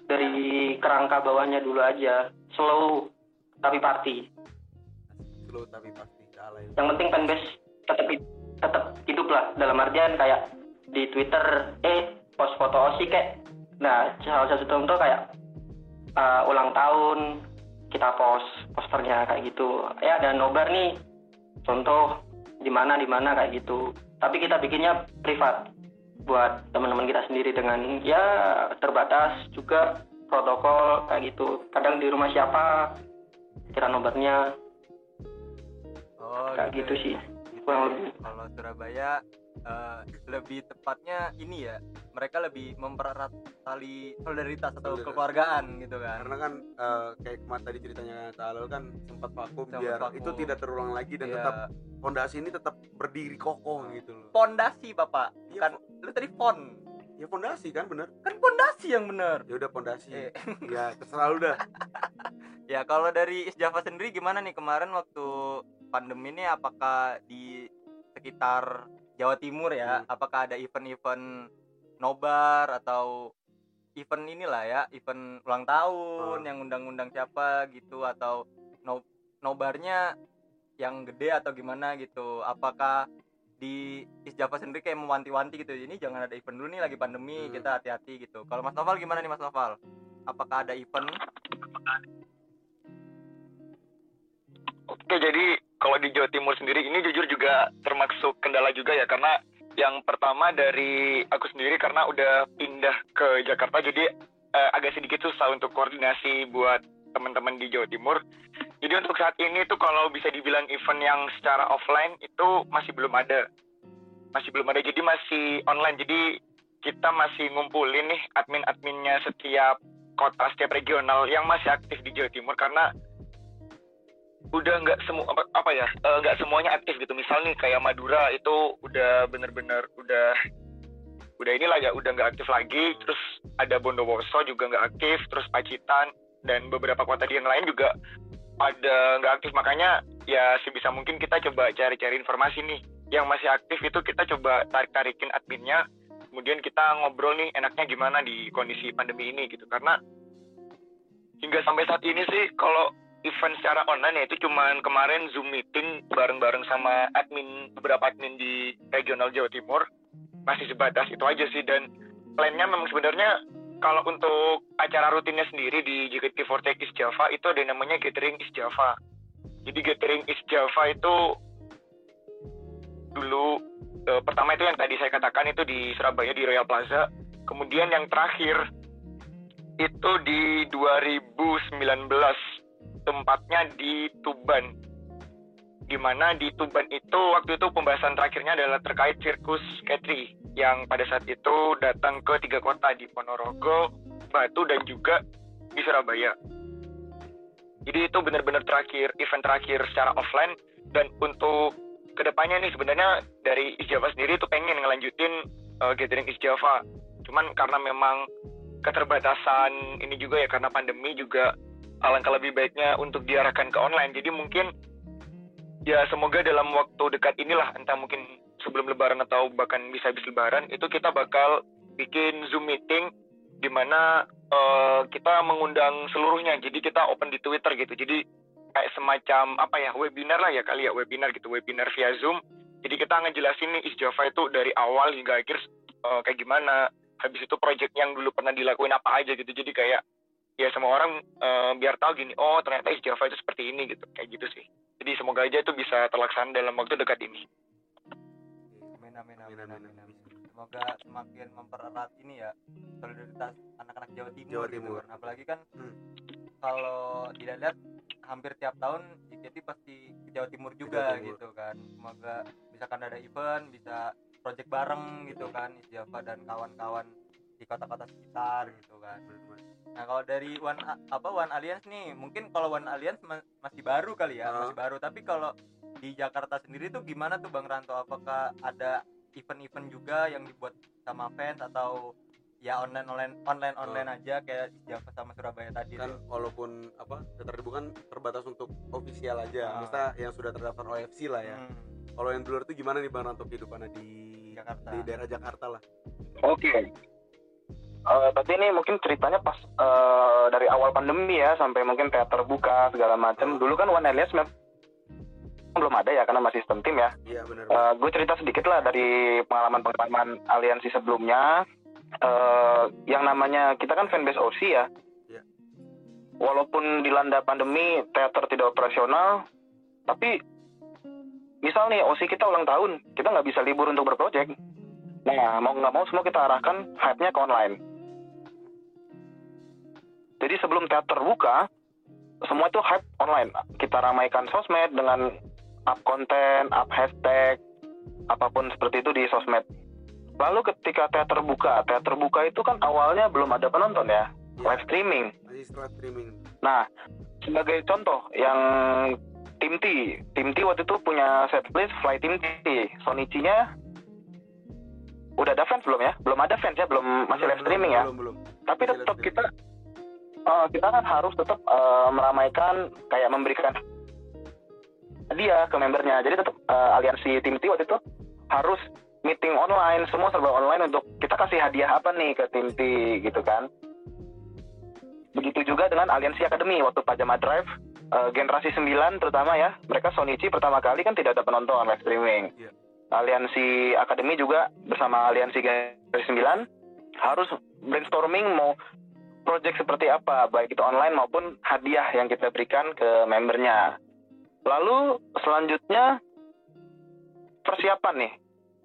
dari kerangka bawahnya dulu aja. Slow tapi party slow tapi Alel yang penting fanbase tetap tetap hidup lah. Dalam artian kayak di Twitter eh post foto osi kayak nah salah satu contoh kayak uh, ulang tahun kita post posternya kayak gitu. Ya ada nobar nih. Contoh di mana di mana kayak gitu. Tapi kita bikinnya privat buat teman-teman kita sendiri dengan ya terbatas juga protokol kayak gitu. Kadang di rumah siapa kita nobarnya oh kayak gitu ya. sih kurang lebih. Kalau Surabaya eh, lebih tepatnya ini ya mereka lebih mempererat tali solidaritas atau Solidaritas. kekeluargaan gitu kan. Karena kan eh, kayak kemarin tadi ceritanya Alel kan sempat vakum Sempat biar vakum. itu tidak terulang lagi dan Iya. tetap fondasi ini tetap berdiri kokoh gitu loh. Pondasi bapak. Iya, kan lu tadi fond ya fondasi kan bener. Kan pondasi yang bener. Ya udah fondasi. Eh. ya terserah lu dah. Ya kalau dari Java sendiri gimana nih kemarin waktu pandemi ini? Apakah di sekitar Jawa Timur ya Hmm. apakah ada event-event nobar atau event inilah ya event ulang tahun Hmm. yang undang-undang siapa gitu atau no nobarnya yang gede atau gimana gitu apakah di Is Java sendiri kayak mewanti-wanti gitu ini jangan ada event dulu nih lagi pandemi Hmm. kita hati-hati gitu kalau Mas Noval gimana nih Mas Noval apakah ada event Oke, jadi kalau di Jawa Timur sendiri ini jujur juga termasuk kendala juga ya karena yang pertama dari aku sendiri karena udah pindah ke Jakarta jadi eh, agak sedikit susah untuk koordinasi buat teman-teman di Jawa Timur. Jadi untuk saat ini tuh kalau bisa dibilang event yang secara offline itu masih belum ada. Masih belum ada. Jadi masih online. Jadi kita masih ngumpulin nih admin-adminnya setiap kota, setiap regional yang masih aktif di Jawa Timur karena udah nggak semua apa, apa ya eh, nggak semuanya aktif gitu. Misal nih kayak Madura itu udah bener-bener udah udah inilah ya udah nggak aktif lagi. Terus ada Bondowoso juga nggak aktif terus Pacitan dan beberapa kota di yang lain juga pada nggak aktif. Makanya ya sebisa mungkin kita coba cari-cari informasi nih. Yang masih aktif itu kita coba tarik-tarikin adminnya. Kemudian kita ngobrol nih enaknya gimana di kondisi pandemi ini gitu. Karena hingga sampai saat ini sih kalau event secara online ya itu cuman kemarin Zoom meeting bareng-bareng sama admin beberapa admin di regional Jawa Timur masih sebatas itu aja sih dan plannya memang sebenarnya kalau untuk acara rutinnya sendiri di JKT48 East Java itu ada namanya Gathering East Java. Jadi Gathering East Java itu dulu eh, pertama itu yang tadi saya katakan itu di Surabaya di Royal Plaza. Kemudian yang terakhir itu di 2019 tempatnya di Tuban di mana di Tuban itu waktu itu pembahasan terakhirnya adalah terkait sirkus Ketri yang pada saat itu datang ke tiga kota di Ponorogo, Batu dan juga di Surabaya. Jadi itu benar-benar terakhir event terakhir secara offline dan untuk ke depannya nih sebenarnya dari East Java sendiri itu pengen ngelanjutin uh, gathering East Java. Cuman karena memang keterbatasan ini juga ya karena pandemi juga alangkah lebih baiknya untuk diarahkan ke online. Jadi mungkin ya semoga dalam waktu dekat inilah entah mungkin sebelum lebaran atau bahkan bisa habis lebaran itu kita bakal bikin zoom meeting di mana eh, kita mengundang seluruhnya. Jadi kita open di Twitter gitu. Jadi kayak semacam apa ya webinar lah ya kali ya webinar gitu webinar via zoom. Jadi kita ngejelasin nih is Java itu dari awal hingga akhir eh, kayak gimana? Habis itu project yang dulu pernah dilakuin apa aja gitu. Jadi kayak ya semua orang eh, biar tahu gini oh ternyata is Java itu seperti ini gitu kayak gitu sih jadi semoga aja itu bisa terlaksana dalam waktu dekat ini Amin amin amin Amin, amin. amin. Semoga semakin mempererat ini ya solidaritas anak-anak Jawa Timur. Jawa gitu Timur. kan. Apalagi kan Hmm. kalau dilihat hampir tiap tahun JKT pasti ke Jawa Timur juga Jawa Timur. gitu kan. Semoga misalkan ada event bisa project bareng gitu kan Java dan kawan-kawan di kota-kota sekitar gitu kan. Nah kalau dari One apa One Alliance nih, mungkin kalau One Alliance ma- masih baru kali ya, Ah. masih baru. Tapi kalau di Jakarta sendiri tuh gimana tuh Bang Ranto? Apakah ada event-event juga yang dibuat sama fans atau ya online online online online aja kayak di Java sama Surabaya tadi kan tuh? walaupun apa ibu kan terbatas untuk ofisial aja Ah. Maksudnya yang sudah terdaftar OFC lah ya Hmm, kalau yang di luar itu gimana nih bang Ranto kehidupannya di Jakarta. di daerah Jakarta lah Oke. Eh, tapi ini mungkin ceritanya pas eh, dari awal pandemi ya sampai mungkin teater buka segala macam. Dulu kan One Alias mem- belum ada ya karena masih sistem tim ya. iya benar Eh, gue cerita sedikit lah dari pengalaman-pengalaman aliansi sebelumnya. Eh, yang namanya kita kan fanbase OC ya. Iya. Walaupun dilanda pandemi, teater tidak operasional, tapi misal nih OC kita ulang tahun, kita nggak bisa libur untuk berproject. Nah, mau nggak mau semua kita arahkan hype-nya ke online. Jadi sebelum teater buka, semua itu hype online. Kita ramaikan sosmed dengan up konten, up hashtag, apa pun seperti itu di sosmed. Lalu ketika teater buka, teater buka itu kan awalnya belum ada penonton ya, Iya. live streaming. masih streaming Nah, sebagai contoh yang tim T, tim T waktu itu punya setlist Fly Team T, Sonichi-nya udah ada fans belum ya? Belum ada fans ya, belum masih Belum, live streaming ya. belum belum Tapi masih tetap kita eh, kita kan harus tetap eh, meramaikan kayak memberikan hadiah ke membernya. Jadi tetap eh, aliansi tim T waktu itu harus meeting online, semua serba online untuk kita kasih hadiah apa nih ke tim T gitu kan. Begitu juga dengan aliansi akademi waktu Pajama Drive eh, generasi 9 terutama ya. Mereka Sonichi pertama kali kan tidak ada penonton live streaming. Iya. Aliansi akademi juga bersama aliansi generasi 9 harus brainstorming mau project seperti apa, baik itu online maupun hadiah yang kita berikan ke membernya. Lalu selanjutnya persiapan nih.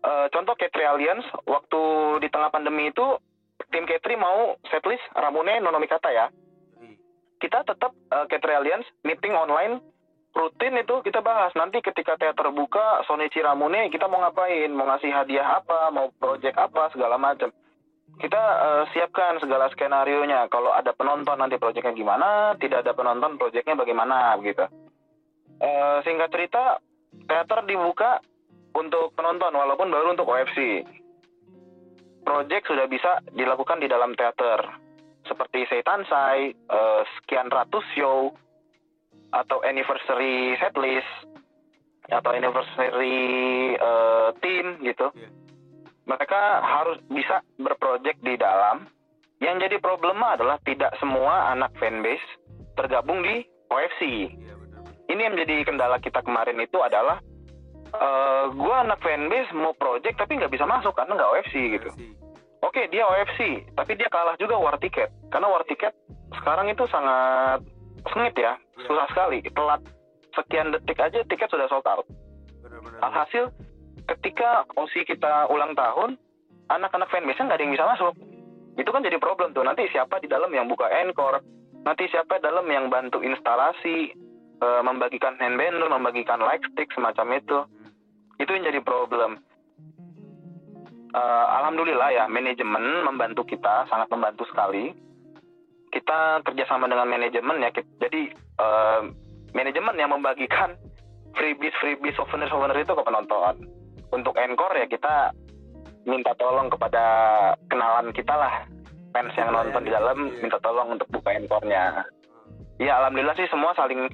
Eh, contoh K3 Alliance waktu di tengah pandemi itu tim K3 mau setlist Ramune Nonomikata ya. Kita tetap K3 Alliance meeting online rutin itu kita bahas. Nanti ketika teater buka Sonichi Ramune kita mau ngapain? Mau ngasih hadiah apa? Mau project apa? Segala macam kita eh, siapkan segala skenario nya kalau ada penonton nanti projectnya gimana? Tidak ada penonton projectnya bagaimana? Begitu. Eh, singkat cerita teater dibuka untuk penonton walaupun baru untuk OFC project sudah bisa dilakukan di dalam teater. Seperti Seitansai eh, sekian ratus show atau anniversary setlist atau anniversary eh, team gitu. Iya. mereka harus bisa berproject di dalam. Yang jadi problema adalah tidak semua anak fanbase tergabung di OFC iya ini yang menjadi kendala kita kemarin itu adalah eh gue anak fanbase mau project tapi nggak bisa masuk karena nggak OFC gitu. Oke dia OFC tapi dia kalah juga war ticket. Karena war ticket sekarang itu sangat sengit ya Iya. susah sekali telat sekian detik aja tiket sudah sold out. benar-benar Alhasil ketika OC kita ulang tahun anak-anak fanbase nggak ada yang bisa masuk. Itu kan jadi problem tuh nanti siapa di dalam yang buka encore nanti siapa dalam yang bantu instalasi eh, membagikan hand banner, membagikan light stick semacam itu. Itu yang jadi problem. Eh, Alhamdulillah ya manajemen membantu kita sangat membantu sekali. Kita kerjasama dengan manajemen ya. kit- Jadi eh, manajemen yang membagikan freebies freebies souvenir souvenir itu ke penonton. Untuk encore ya kita minta tolong kepada kenalan kita lah fans yang Iya, nonton iya, di dalam iya. minta tolong untuk buka encore-nya. Ya alhamdulillah sih semua saling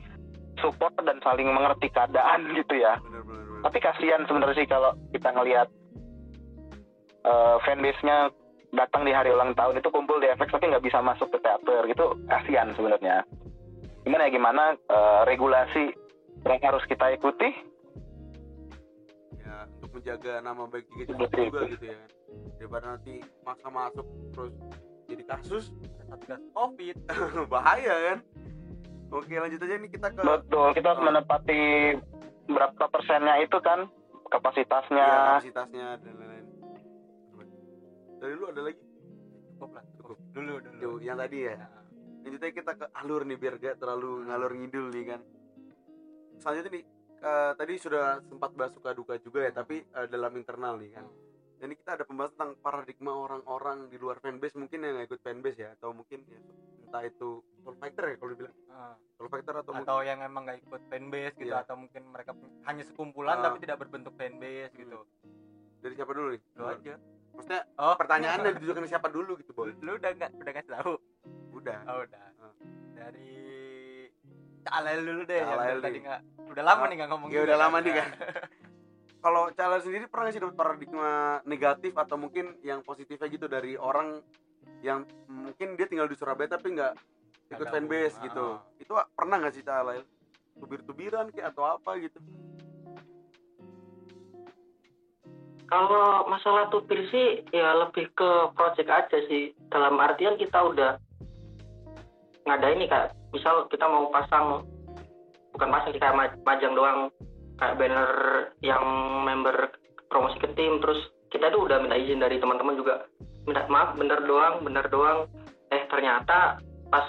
support dan saling mengerti keadaan gitu ya. Tapi kasihan sebenarnya sih kalau kita ngelihat eh, fanbase-nya datang di hari ulang tahun itu kumpul di FX tapi nggak bisa masuk ke teater gitu kasihan sebenarnya. Gimana ya gimana eh, regulasi yang harus kita ikuti? Ya untuk menjaga nama baik. Jepang juga gitu ya. Daripada nanti maksa masuk terus jadi kasus satgas covid bahaya kan? Oke lanjut aja nih kita ke betul kita harus menepati berapa persennya itu kan kapasitasnya. Ya, kapasitasnya dan dari lu ada lagi? Cukup lah cukup. Dulu dulu. Yang tadi ya? Nah, aja kita ke alur nih biar gak terlalu ngalur ngidul nih kan. Selanjutnya nih eh, tadi sudah sempat bahas suka duka juga ya tapi eh, dalam internal nih kan. Dan ini kita ada pembahasan tentang paradigma orang-orang di luar fanbase mungkin yang nggak ikut fanbase ya atau mungkin ya, entah itu soul fighter ya kalau dibilang. Ah. soul fighter atau, mungkin atau yang emang nggak ikut fanbase gitu Iya. atau mungkin mereka hanya sekumpulan Ah. tapi tidak berbentuk fanbase gitu. Dari siapa dulu nih? Lu aja maksudnya oh pertanyaannya ditujukan ke siapa dulu gitu boy? Lu udah nggak udah ngasih tahu? Udah. Oh udah. Ah. dari Calel dulu deh Calel dari tadi nggak udah lama Ah, nih nggak ngomong ya udah lama nih Nah, kan kalau Cala sendiri pernah nggak sih dapat paradigma negatif atau mungkin yang positifnya gitu dari orang yang mungkin dia tinggal di Surabaya tapi nggak ikut Nggak fanbase gitu? Ah. itu pernah nggak sih Cala tubir-tubiran kayak atau apa gitu Kalau masalah tubir sih ya lebih ke project aja sih. Dalam artian kita udah ngadain nih kak. Misal kita mau pasang bukan pasang ma- majang doang. Kayak banner yang member promosi ke tim. Terus kita tuh udah minta izin dari teman-teman juga. Minta maaf bener doang bener doang. Eh ternyata pas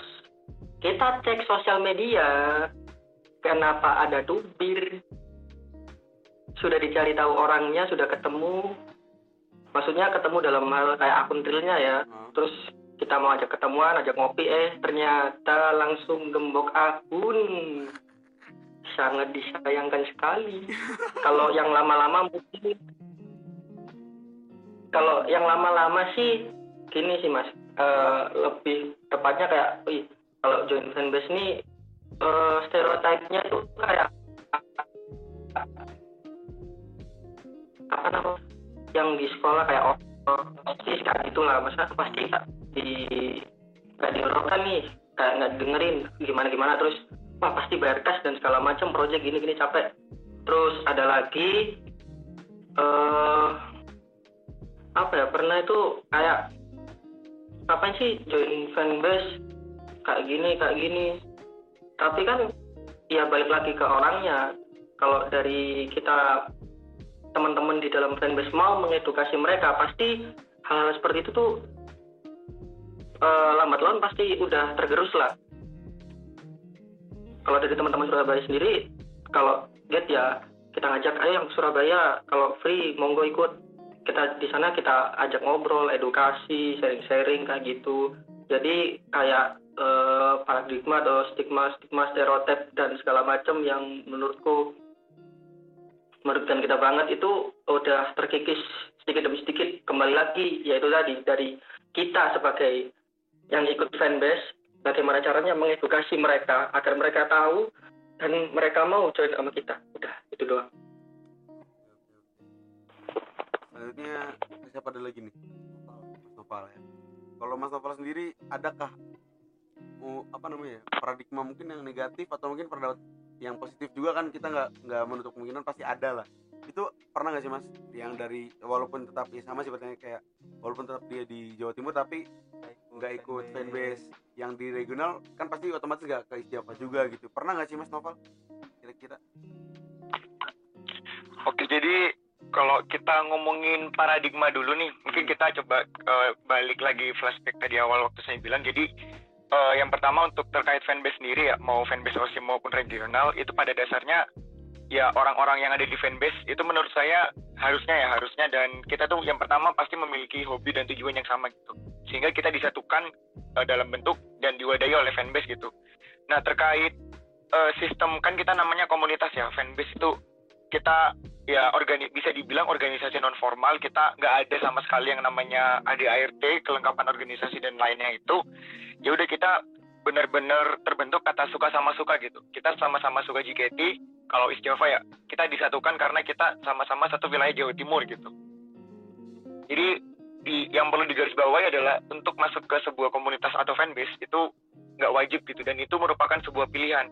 kita cek sosial media kenapa ada tubir sudah dicari tahu orangnya sudah ketemu. Maksudnya ketemu dalam hal kayak akun realnya ya. Nah, terus kita mau ajak ketemuan ajak ngopi eh ternyata langsung gembok akun. Sangat disayangkan sekali. Kalau yang lama-lama mungkin kalau yang lama-lama sih gini sih mas. Eh, lebih tepatnya kayak wih, kalau join fanbase ini eh, stereotipnya tuh kayak apa namanya yang di sekolah kayak oh, oh, pasti kayak gitulah masa pasti nggak di nggak diorokan nih kayak nggak dengerin gimana gimana terus wah pasti bayar kas dan segala macam project gini gini capek. Terus ada lagi eh apa ya pernah itu kayak apa sih join fanbase kayak gini kayak gini. Tapi kan ya balik lagi ke orangnya. Kalau dari kita teman-teman di dalam fanbase mau mengedukasi mereka pasti hal-hal seperti itu tuh eh, lambat laun pasti udah tergerus lah. Kalau dari teman-teman Surabaya sendiri kalau get ya kita ngajak ayo yang Surabaya kalau free monggo ikut. Kita di sana kita ajak ngobrol edukasi sharing-sharing kayak gitu. Jadi kayak eh, paradigma atau stigma stigma stereotip dan segala macam yang menurutku merugikan kita banget itu udah terkikis sedikit demi sedikit kembali lagi yaitu tadi dari kita sebagai yang ikut fanbase bagaimana caranya mengedukasi mereka agar mereka tahu dan mereka mau join sama kita. Udah itu doang. Selanjutnya siapa ada lagi nih? Mas ya. Kalau Mas Nopal sendiri adakah apa namanya paradigma mungkin yang negatif atau mungkin pada yang positif juga kan kita nggak nggak menutup kemungkinan pasti ada lah. Itu pernah nggak sih mas? Yang dari walaupun tetap ya sama sepertinya kayak walaupun tetap dia di Jawa Timur tapi nggak ikut fanbase yang di regional kan pasti otomatis nggak ke Istiafa juga gitu. Pernah nggak sih mas Novel kira-kira. Oke, jadi kalau kita ngomongin paradigma dulu nih, mungkin kita coba eh, balik lagi flashback tadi awal waktu saya bilang. Jadi eh, yang pertama untuk terkait fanbase sendiri ya, mau fanbase OSIM maupun regional, itu pada dasarnya ya orang-orang yang ada di fanbase itu menurut saya harusnya ya harusnya dan kita tuh yang pertama pasti memiliki hobi dan tujuan yang sama gitu. Sehingga kita disatukan eh, dalam bentuk dan diwadahi oleh fanbase gitu. Nah terkait eh, sistem kan kita namanya komunitas ya fanbase itu kita ya organi bisa dibilang organisasi non formal kita nggak ada sama sekali yang namanya ADART kelengkapan organisasi dan lainnya itu. Ya udah kita benar-benar terbentuk kata suka sama suka gitu. Kita sama-sama suka JKT kalau East Java ya kita disatukan karena kita sama-sama satu wilayah Jawa Timur gitu. Jadi di yang perlu digarisbawahi adalah untuk masuk ke sebuah komunitas atau fanbase itu nggak wajib gitu. Dan itu merupakan sebuah pilihan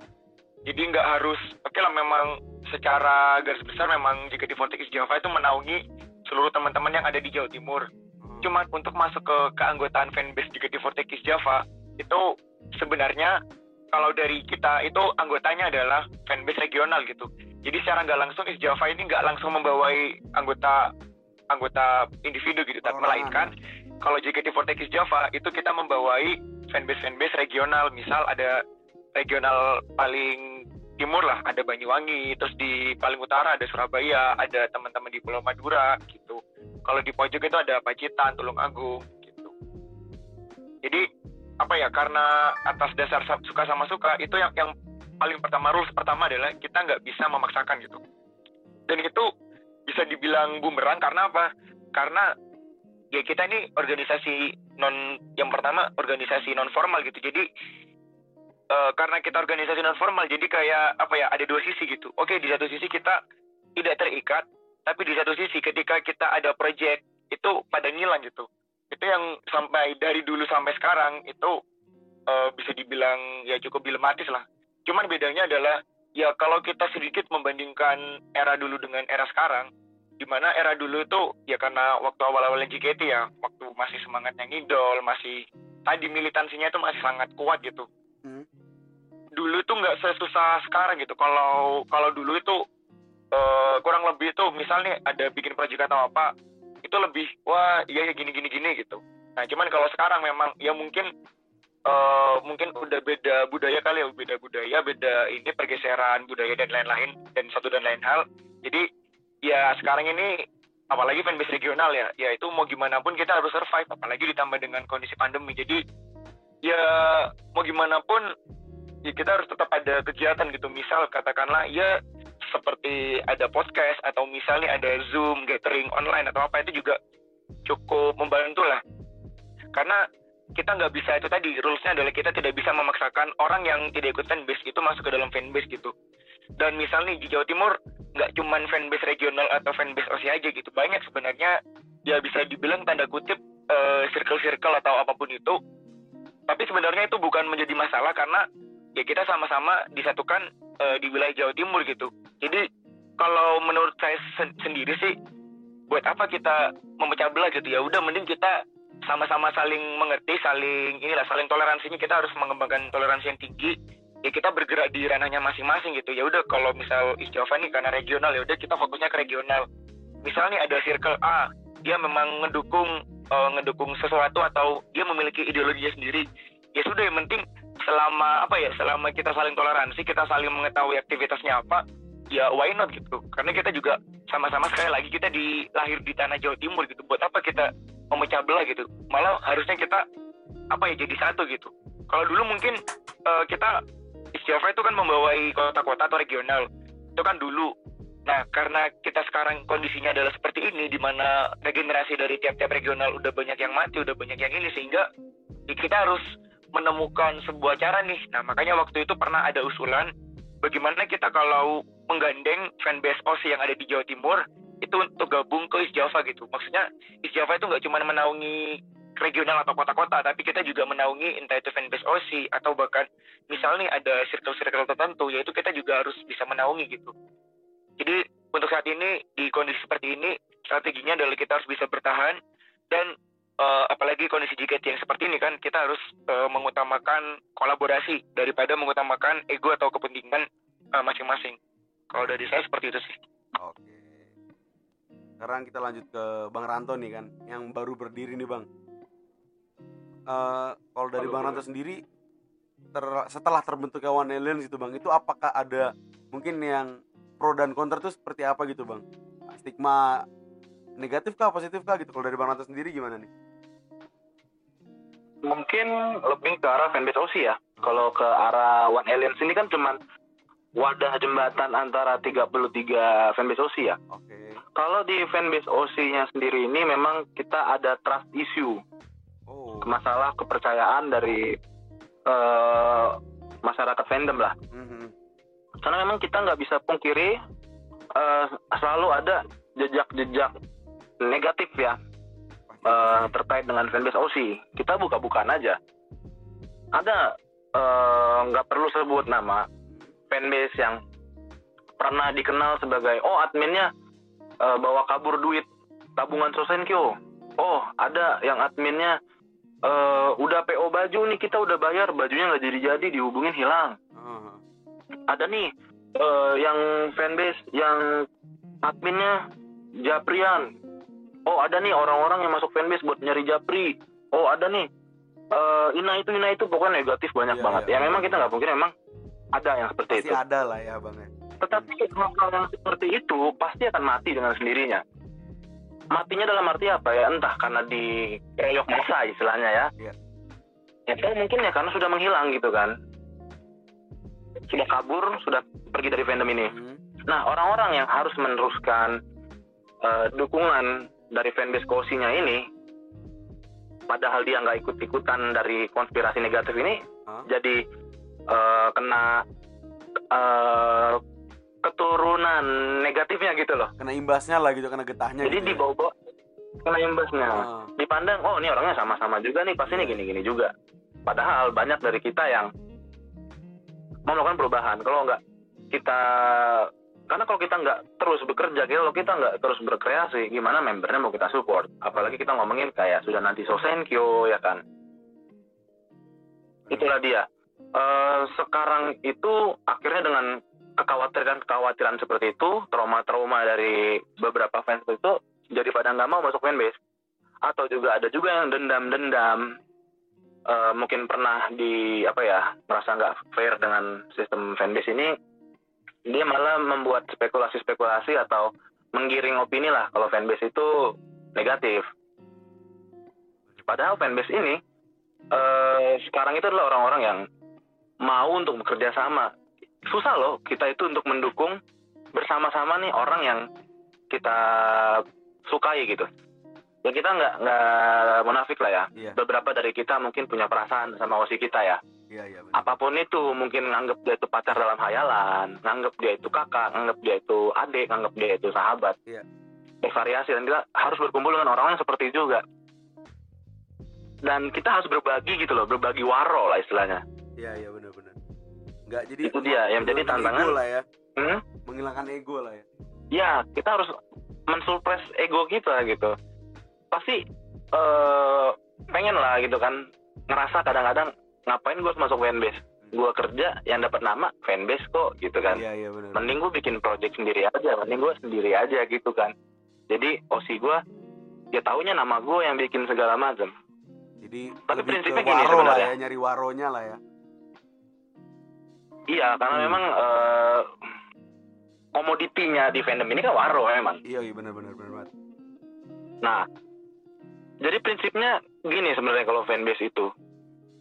jadi nggak harus oke lah memang secara garis besar memang jika di Vortex Java itu menaungi seluruh teman-teman yang ada di Jawa Timur. Cuman untuk masuk ke keanggotaan fanbase jika di Vortex Java itu sebenarnya kalau dari kita itu anggotanya adalah fanbase regional gitu. Jadi secara nggak langsung Is Java ini nggak langsung membawai anggota anggota individu gitu, tapi Orang. melainkan kalau JKT48 Java itu kita membawai fanbase fanbase regional, misal ada regional paling timur lah, ada Banyuwangi, terus di paling utara ada Surabaya, ada teman-teman di Pulau Madura gitu. Kalau di pojok itu ada Pacitan, Tulung Agung gitu. Jadi apa ya? Karena atas dasar sa- suka sama suka itu yang yang paling pertama rules pertama adalah kita nggak bisa memaksakan gitu. Dan itu bisa dibilang bumerang karena apa? Karena ya kita ini organisasi non yang pertama organisasi non formal gitu. Jadi eh, karena kita organisasi non formal jadi kayak apa ya ada dua sisi gitu. Oke di satu sisi kita tidak terikat, tapi di satu sisi ketika kita ada project itu pada ngilang gitu. Itu yang sampai dari dulu sampai sekarang itu eh, bisa dibilang ya cukup dilematis lah. Cuman bedanya adalah ya kalau kita sedikit membandingkan era dulu dengan era sekarang, di mana era dulu itu ya karena waktu awal-awal JKT ya, waktu masih semangatnya ngidol, masih tadi militansinya itu masih sangat kuat gitu. Hmm. Dulu itu nggak sesusah sekarang gitu. Kalau kalau dulu itu eh, kurang lebih itu misalnya ada bikin proyek atau apa, itu lebih wah iya ya gini gini gini gitu. Nah cuman kalau sekarang memang ya mungkin eh, mungkin udah beda budaya kali ya beda budaya beda ini pergeseran budaya dan lain-lain dan satu dan lain hal jadi ya sekarang ini apalagi fanbase regional ya ya itu mau gimana pun kita harus survive apalagi ditambah dengan kondisi pandemi jadi ya mau gimana pun ya kita harus tetap ada kegiatan gitu. Misal katakanlah ya seperti ada podcast atau misalnya ada zoom gathering online atau apa itu juga cukup membantu lah. Karena kita nggak bisa itu tadi rulesnya adalah kita tidak bisa memaksakan orang yang tidak ikut fanbase itu masuk ke dalam fanbase gitu. Dan misalnya di Jawa Timur nggak cuman fanbase regional atau fanbase OSI aja gitu. Banyak sebenarnya ya bisa dibilang tanda kutip eh, circle-circle atau apa pun itu. Tapi sebenarnya itu bukan menjadi masalah karena ya kita sama-sama disatukan eh, di wilayah Jawa Timur gitu jadi kalau menurut saya sen- sendiri sih buat apa kita memecah belah gitu ya udah mending kita sama-sama saling mengerti, saling inilah saling toleransinya kita harus mengembangkan toleransi yang tinggi. Ya kita bergerak di ranahnya masing-masing gitu. Ya udah kalau misal Java nih karena regional ya udah kita fokusnya ke regional. Misalnya ada circle A, dia memang ngedukung eh, ngedukung sesuatu atau dia memiliki ideologinya sendiri. Ya sudah yang penting selama apa ya selama kita saling toleransi, kita saling mengetahui aktivitasnya apa, ya why not gitu. Karena kita juga sama-sama sekali lagi kita di lahir di tanah Jawa Timur gitu. Buat apa kita memecah belah gitu malah harusnya kita apa ya jadi satu gitu kalau dulu mungkin eh, kita Java itu kan membawai kota-kota atau regional itu kan dulu nah karena kita sekarang kondisinya adalah seperti ini di mana regenerasi dari tiap-tiap regional udah banyak yang mati udah banyak yang ini sehingga kita harus menemukan sebuah cara nih nah makanya waktu itu pernah ada usulan bagaimana kita kalau menggandeng fanbase OSI yang ada di Jawa Timur itu untuk gabung ke East Java gitu. Maksudnya East Java itu nggak cuma menaungi regional atau kota-kota, tapi kita juga menaungi entah itu fanbase OSI atau bahkan misalnya ada circle-circle tertentu, yaitu kita juga harus bisa menaungi gitu. Jadi untuk saat ini di kondisi seperti ini strateginya adalah kita harus bisa bertahan dan eh, apalagi kondisi JKT yang seperti ini kan kita harus eh, mengutamakan kolaborasi daripada mengutamakan ego atau kepentingan eh, masing-masing. Kalau dari saya seperti itu sih. Oke. Sekarang kita lanjut ke Bang Ranto nih kan, yang baru berdiri nih Bang. Eh, kalau dari Halo, Bang. Ranto sendiri, ter- setelah terbentuk One Aliens itu Bang, itu apakah ada mungkin yang pro dan kontra itu seperti apa gitu Bang? Stigma negatif kah, positif kah gitu? Kalau dari Bang Ranto sendiri gimana nih? Mungkin lebih ke arah fanbase OSI ya. Kalau ke arah One Aliens ini kan cuman wadah jembatan antara 33 fanbase OSI ya. Oke. Kalau di fanbase OSI-nya sendiri ini memang kita ada trust issue, Oh. masalah kepercayaan dari eh, masyarakat fandom lah. Mhm. Karena memang kita nggak bisa pungkiri eh, selalu ada jejak-jejak negatif ya eh, terkait dengan fanbase OC. Kita buka-bukaan aja. Ada eh, nggak perlu sebut nama fanbase yang pernah dikenal sebagai oh adminnya eh, bawa kabur duit tabungan Sosenkyo. Oh ada yang adminnya eh, udah PO baju nih kita udah bayar bajunya nggak jadi-jadi dihubungin hilang. Ah, Ada nih eh, yang fanbase yang adminnya Japrian. Oh ada nih orang-orang yang masuk fanbase buat nyari Japri. Oh ada nih eh Ina itu Ina itu pokoknya negatif banyak Iya, banget. iya. ya memang kita nggak mungkin memang ada yang seperti pasti itu. ada lah ya bang ya Tetapi hal-hal yang seperti itu pasti akan mati dengan sendirinya. Matinya dalam arti apa ya? Entah karena di keroyok masa istilahnya ya. Iya. Ya mungkin ya karena sudah menghilang gitu kan. Sudah kabur, sudah pergi dari fandom ini. Hmm. Nah, orang-orang yang harus meneruskan eh, dukungan dari fanbase Kosinya ini, padahal dia nggak ikut-ikutan dari konspirasi negatif ini, Hah? jadi eh, kena eh, keturunan negatifnya gitu loh. kena imbasnya lah gitu kena getahnya Jadi gitu di ya. bawah kena imbasnya. Ah, Dipandang, oh ini orangnya sama-sama juga nih, pasti ini Iya. gini-gini juga. Padahal banyak dari kita yang mau melakukan perubahan. Kalau nggak kita, karena kalau kita nggak terus bekerja, kalau kita nggak terus berkreasi, gimana membernya mau kita support? Apalagi kita ngomongin kayak sudah nanti Sosenkyo ya kan. Itulah dia. Eh, sekarang itu akhirnya dengan kekhawatiran-kekhawatiran seperti itu, trauma-trauma dari beberapa fans itu jadi pada nggak mau masuk fanbase. Atau juga ada juga yang dendam-dendam, eh, mungkin pernah di apa ya merasa nggak fair dengan sistem fanbase ini, dia malah membuat spekulasi-spekulasi atau menggiring opini lah kalau fanbase itu negatif. Padahal fanbase ini eh, sekarang itu adalah orang-orang yang mau untuk bekerja sama. Susah loh kita itu untuk mendukung bersama-sama nih orang yang kita sukai gitu. Ya kita nggak nggak munafik lah ya. iya Beberapa dari kita mungkin punya perasaan sama osi kita ya. Iya iya. Apa pun itu mungkin nganggap dia itu pacar dalam hayalan, nganggap dia itu kakak, nganggap dia itu adik, nganggap dia itu sahabat. Iya. Bervariasi dan kita harus berkumpul dengan orang yang seperti itu juga. Dan kita harus berbagi gitu loh, berbagi waro lah istilahnya. iya iya benar benar nggak jadi Itu dia, yang jadi tantangan. ego lah ya Hmm? menghilangkan ego lah ya ya kita harus mensurpres ego kita gitu pasti eh pengen lah gitu kan ngerasa kadang-kadang ngapain gue harus masuk fanbase? Gue kerja yang dapat nama fanbase kok gitu kan. Iya iya benar mending gue bikin project sendiri aja mending gue sendiri aja gitu kan. Jadi osi gue ya taunya nama gue yang bikin segala macam jadi Tapi prinsipnya gini waro lah sebenarnya. ya nyari waronya lah ya. Iya karena Hmm. memang eh komoditinya di fandom ini kan waro memang iya iya benar benar benar Nah, jadi prinsipnya gini sebenarnya kalau fanbase itu.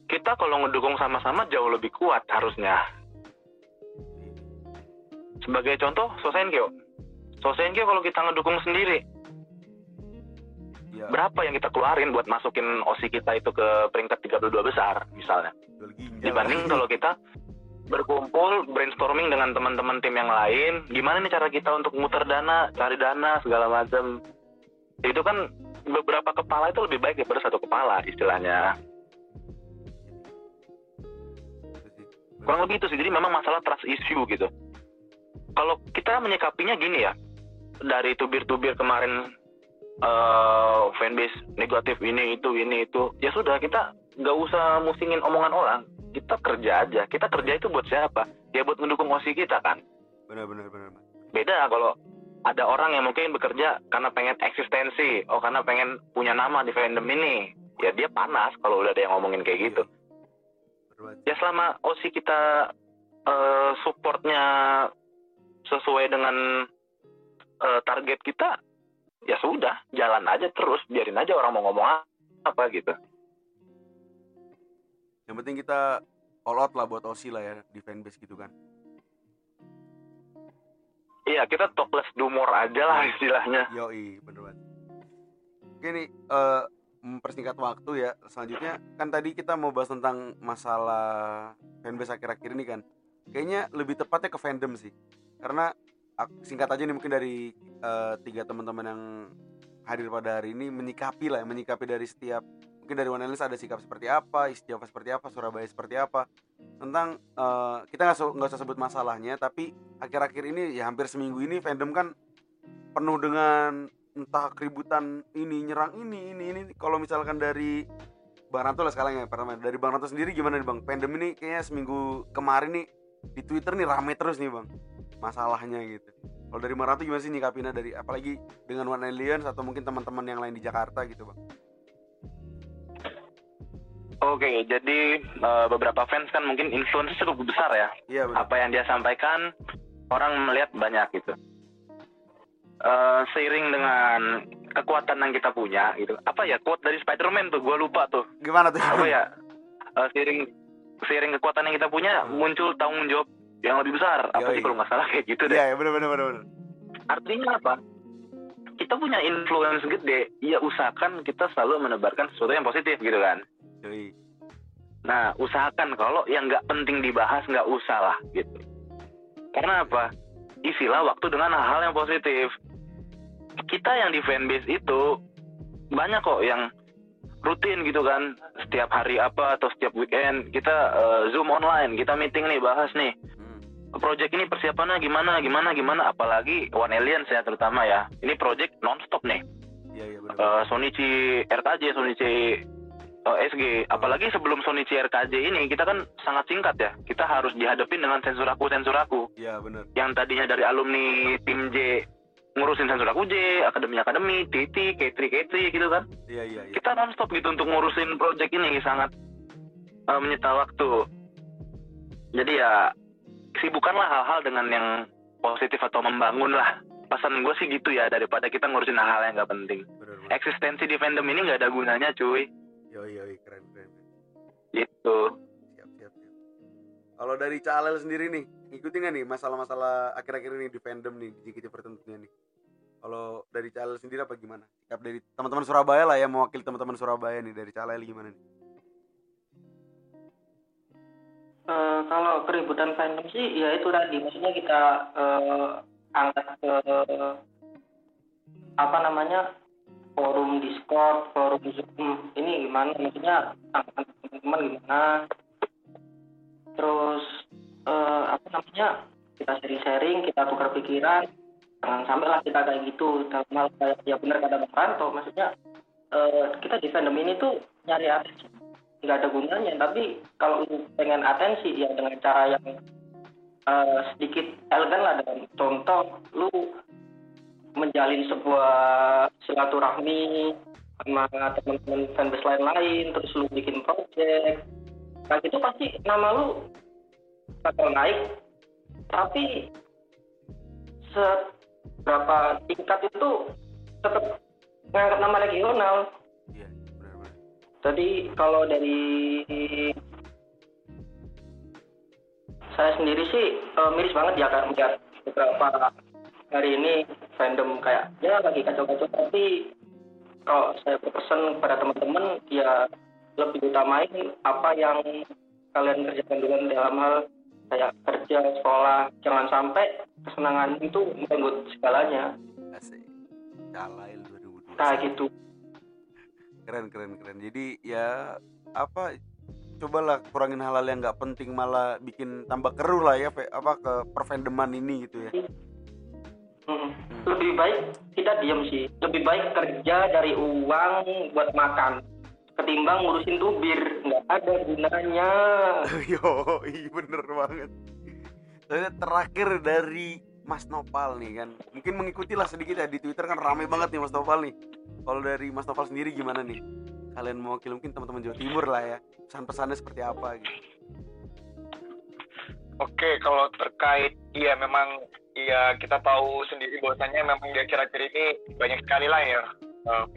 Kita kalau ngedukung sama-sama jauh lebih kuat harusnya. Sebagai contoh, Sosenkyo. Sosenkyo kalau kita ngedukung sendiri, iya berapa yang kita keluarin buat masukin OSI kita itu ke peringkat 32 besar misalnya. Dibanding kalau kita berkumpul brainstorming dengan teman-teman tim yang lain, gimana nih cara kita untuk muter dana, cari dana segala macam. Itu kan beberapa kepala itu lebih baik daripada satu kepala istilahnya. Kurang lebih itu sih. Jadi memang masalah trust issue gitu. Kalau kita menyikapinya gini ya, dari tubir-tubir kemarin eh fanbase negatif ini itu ini itu, ya sudah kita nggak usah musingin omongan orang. Kita kerja aja. Kita kerja itu buat siapa? Ya buat mendukung osi kita kan. benar benar benar. Beda kalau ada orang yang mungkin bekerja karena pengen eksistensi, oh karena pengen punya nama di fandom ini. Ya dia panas kalau udah ada yang ngomongin kayak gitu. Ya selama OSI kita eh, supportnya sesuai dengan eh, target kita ya sudah jalan aja terus biarin aja orang mau ngomong apa gitu. Yang penting kita all out lah buat Osi lah ya di fanbase gitu kan. Iya kita topless dumor aja lah istilahnya. Yoi, bener banget. Oke nih, eh, mempersingkat waktu ya. Selanjutnya kan tadi kita mau bahas tentang masalah fanbase akhir-akhir ini kan. Kayaknya lebih tepatnya ke fandom sih. Karena singkat aja nih mungkin dari eh, tiga teman-teman yang hadir pada hari ini menyikapi lah, menyikapi dari setiap mungkin dari One Aliens ada sikap seperti apa, Istiafa seperti apa, Surabaya seperti apa tentang eh, kita nggak nggak usah sebut masalahnya, tapi akhir-akhir ini ya hampir seminggu ini fandom kan penuh dengan entah keributan ini nyerang ini ini ini. Kalau misalkan dari Bang Ranto lah sekarang ya pertama. Dari Bang Ranto sendiri gimana nih Bang? Fandom ini kayaknya seminggu kemarin nih di Twitter nih rame terus nih Bang masalahnya gitu. Kalau dari Bang Ranto gimana sih nyikapinnya dari apalagi dengan One Aliens atau mungkin teman-teman yang lain di Jakarta gitu Bang? Oke, jadi eh, beberapa fans kan mungkin influence cukup besar ya. iya benar. Apa yang dia sampaikan orang melihat banyak gitu. Eh, seiring dengan kekuatan yang kita punya gitu. Apa ya quote dari Spider-Man tuh? Gua lupa tuh. gimana tuh Apa ya? Eh, seiring seiring kekuatan yang kita punya muncul tanggung jawab yang lebih besar. Apa Yoi. sih kalau nggak salah kayak gitu deh. iya ya, benar benar benar benar. Artinya apa? Kita punya influence gede. Ya usahakan kita selalu menebarkan sesuatu yang positif gitu kan. Yoi. Nah, usahakan kalau yang nggak penting dibahas nggak usah lah gitu. Karena apa? Isilah waktu dengan hal-hal yang positif. Kita yang di fanbase itu banyak kok yang rutin gitu kan. Setiap hari apa atau setiap weekend kita eh, zoom online, kita meeting nih bahas nih. Hmm. Project ini persiapannya gimana, gimana, gimana. Apalagi One Aliens ya terutama ya. Ini project nonstop nih. iya iya benar Eh, Sonichi RKJ, Sonichi eh, SG. Apalagi sebelum Sonichi RKJ ini kita kan sangat singkat ya. Kita harus dihadapin dengan sensor aku, sensor aku. benar Yang tadinya dari alumni tim J ngurusin sensor aku J, akademi akademi, TT, K3 K3 gitu kan. iya iya iya. Kita nonstop gitu untuk ngurusin project ini sangat eh, menyita waktu. Jadi ya sibukanlah hal-hal dengan yang positif atau membangun lah. Pesan gue sih gitu ya daripada kita ngurusin hal-hal yang nggak penting. Benar benar eksistensi di fandom ini nggak ada gunanya cuy. Yoi yoi keren keren. Gitu. Siap siap siap. Kalau dari Calel sendiri nih ngikutin nggak nih masalah-masalah akhir-akhir ini di fandom nih di JKT tertentunya nih kalau dari Calel sendiri apa gimana? Sikap dari teman-teman Surabaya lah ya mewakili teman-teman Surabaya nih dari Calel gimana nih? Eh, kalau keributan fandom sih ya itu tadi. Maksudnya kita eh, angkat ke apa namanya forum Discord, forum Zoom. Ini gimana? Maksudnya teman-teman gimana? Terus eh, apa namanya kita sharing-sharing kita tukar pikiran jangan sampai lah kita kayak gitu. Dalam hal kayak ya benar kata Bang Ranto maksudnya eh, kita di fandom ini tuh nyari atensi. Nggak ada gunanya tapi kalau pengen atensi ya dengan cara yang eh, sedikit elegan lah. Dalam contoh lu menjalin sebuah silaturahmi sama teman-teman fanbase lain-lain terus lu bikin project. Nah itu pasti nama lu bakal naik tapi seberapa tingkat itu tetap ngangkat nama regional. Iya benar-benar. Tadi kalau dari saya sendiri sih eh, miris banget ya kan melihat beberapa hari ini fandom kayak ya lagi kacau-kacau. Tapi kalau saya berpesan kepada teman-teman ya lebih utamain apa yang kalian kerjakan dulu dalam hal kayak kerja sekolah jangan sampai kesenangan itu merenggut segalanya. Asik. Calel 2021 nah gitu. Keren keren keren. Jadi ya apa cobalah kurangin hal-hal yang nggak penting malah bikin tambah keruh lah ya apa ke perfandoman ini gitu ya. Mm. lebih baik kita diam sih. Lebih baik kerja dari uang buat makan ketimbang ngurusin tubir nggak ada gunanya. Yo iya bener banget. Terakhir dari Mas Nopal nih kan. Mungkin mengikuti lah sedikit ya di Twitter kan rame banget nih Mas Nopal nih. Kalau dari Mas Nopal sendiri gimana nih? Kalian mewakili mungkin teman-teman Jawa Timur lah ya pesan-pesannya seperti apa gitu. Oke, kalau terkait iya memang iya kita tahu sendiri bahwasanya memang di akhir-akhir ini banyak sekali lah ya em,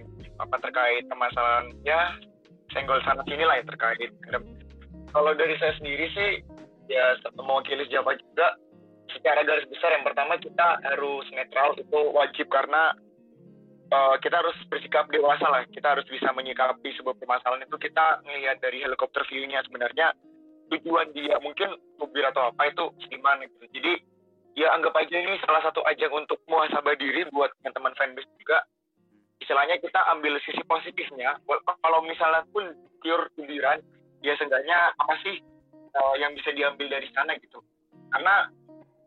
apa terkait permasalahan ya senggol sana sini lah ya terkait kalau dari saya sendiri sih ya mewakili siapa juga. Secara garis besar yang pertama kita harus netral itu wajib. Karena eh, kita harus bersikap dewasa lah. Kita harus bisa menyikapi sebuah permasalahan itu. Kita melihat dari helikopter view-nya sebenarnya tujuan dia mungkin tubir atau apa itu gimana gitu. Jadi ya anggap aja ini salah satu ajang untuk muhasabah diri buat teman-teman fanbase istilahnya kita ambil sisi positifnya. Kalau misalnya pun pure tubiran ya seenggaknya apa sih eh, yang bisa diambil dari sana gitu. Karena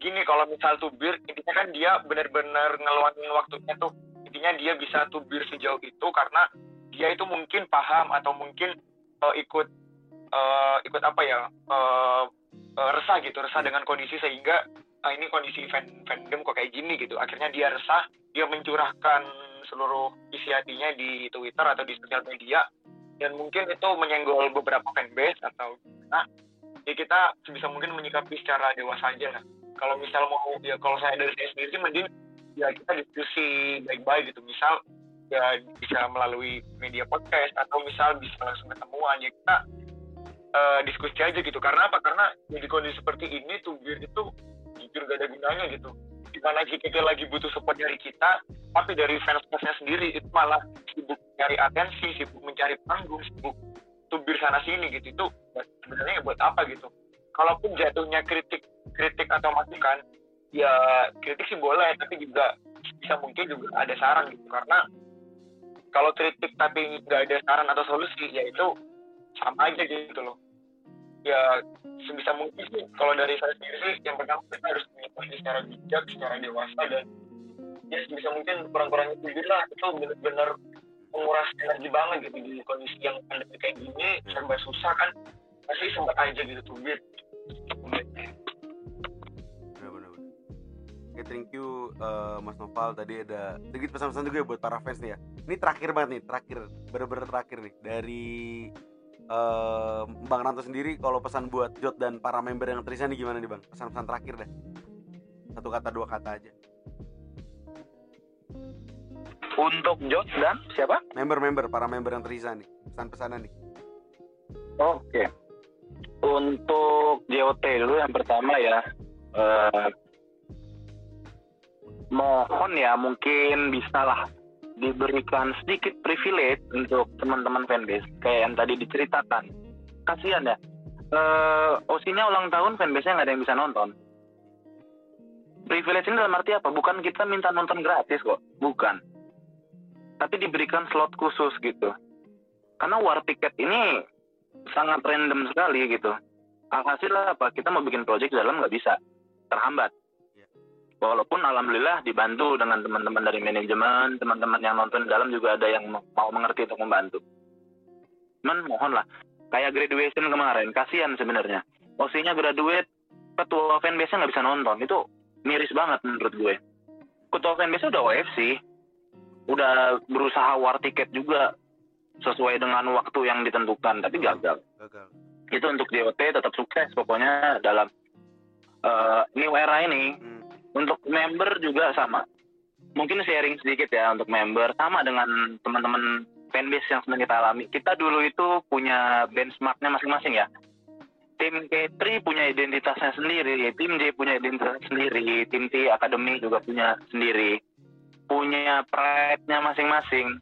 gini kalau misal tubir intinya kan dia benar-benar ngeluangin waktunya tuh intinya dia bisa tubir sejauh itu karena dia itu mungkin paham atau mungkin eh, ikut eh, ikut apa ya eh, eh, resah gitu resah dengan kondisi sehingga ah, ini kondisi fan fandom kok kayak gini gitu. Akhirnya dia resah dia mencurahkan seluruh isi hatinya di Twitter atau di sosial media dan mungkin itu menyenggol beberapa fanbase atau nah ya kita sebisa mungkin menyikapi secara dewasa aja lah. Kalau misal mau ya kalau saya dari saya sendiri mending ya kita diskusi baik-baik gitu. Misal ya bisa melalui media podcast atau misal bisa langsung ketemuan ya kita eh, diskusi aja gitu. Karena apa? Karena di kondisi seperti ini tubir itu jujur gak ada gunanya gitu. Di mana kita lagi butuh support dari kita tapi dari fans-fansnya sendiri itu malah sibuk mencari atensi sibuk mencari panggung sibuk tubir sana sini gitu. Itu sebenarnya buat apa gitu. Kalaupun jatuhnya kritik kritik atau masukan ya kritik sih boleh tapi juga bisa mungkin juga ada saran gitu. Karena kalau kritik tapi nggak ada saran atau solusi ya itu sama aja gitu loh ya sebisa mungkin sih. Kalau dari saya sendiri sih yang pertama kita harus menyikapi secara bijak secara dewasa dan ya sebisa mungkin kurang-kurangnya tubir lah. Itu benar-benar menguras energi banget gitu di kondisi yang pandemi kayak gini. Serba susah kan? Pasti sempat aja gitu benar-benar oke thank you eh, Mas Noval. Tadi ada sedikit pesan-pesan juga ya buat para fans nih ya. Ini terakhir banget nih terakhir bener-bener terakhir nih. Dari Bang Ranto sendiri kalau pesan buat Jot dan para member yang terisa nih gimana nih Bang pesan-pesan terakhir deh satu kata dua kata aja Untuk Josh dan siapa? member-member para member yang terisa nih pesan-pesanan nih Oke. Untuk JOT dulu yang pertama ya. eh, mohon ya mungkin bisalah diberikan sedikit privilege untuk teman-teman fanbase kayak yang tadi diceritakan. Kasihan ya. Eh OSI-nya ulang tahun fanbase-nya nggak ada yang bisa nonton. Privilege ini dalam arti apa? Bukan kita minta nonton gratis kok, bukan. Tapi diberikan slot khusus gitu. Karena war tiket ini sangat random sekali gitu. Alhasil apa? Kita mau bikin project dalam nggak bisa, terhambat. Walaupun alhamdulillah dibantu dengan teman-teman dari manajemen, teman-teman yang nonton dalam juga ada yang mau mengerti untuk membantu. Cuman mohonlah, kayak graduation kemarin, kasihan sebenarnya. OC-nya graduate, ketua fanbase-nya nggak bisa nonton. Itu miris banget menurut gue. Ketua fanbase udah OFC, udah berusaha war tiket juga sesuai dengan waktu yang ditentukan, tapi gagal gagal itu untuk JOT tetap sukses pokoknya dalam eh, new era ini Hmm, untuk member juga sama. Mungkin sharing sedikit ya untuk member. Sama dengan teman-teman fanbase yang sedang kita alami. Kita dulu itu punya benchmarknya masing-masing ya. Tim K3 punya identitasnya sendiri tim J punya identitasnya sendiri tim T Academy juga punya sendiri punya pride-nya masing-masing.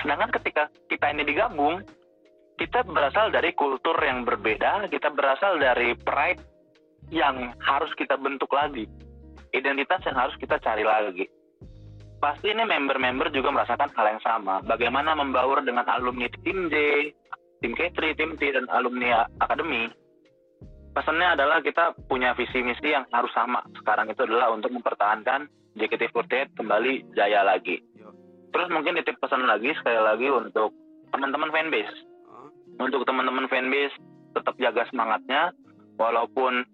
Sedangkan ketika kita ini digabung kita berasal dari kultur yang berbeda, kita berasal dari pride yang harus kita bentuk lagi, identitas yang harus kita cari lagi. Pasti ini member-member juga merasakan hal yang sama. Bagaimana membaur dengan alumni tim J, tim K3, tim T, dan alumni akademi. Pesannya adalah kita punya visi misi yang harus sama. Sekarang itu adalah untuk mempertahankan JKT48 kembali jaya lagi. Terus mungkin titip pesan lagi sekali lagi untuk teman-teman fanbase untuk teman-teman fanbase tetap jaga semangatnya walaupun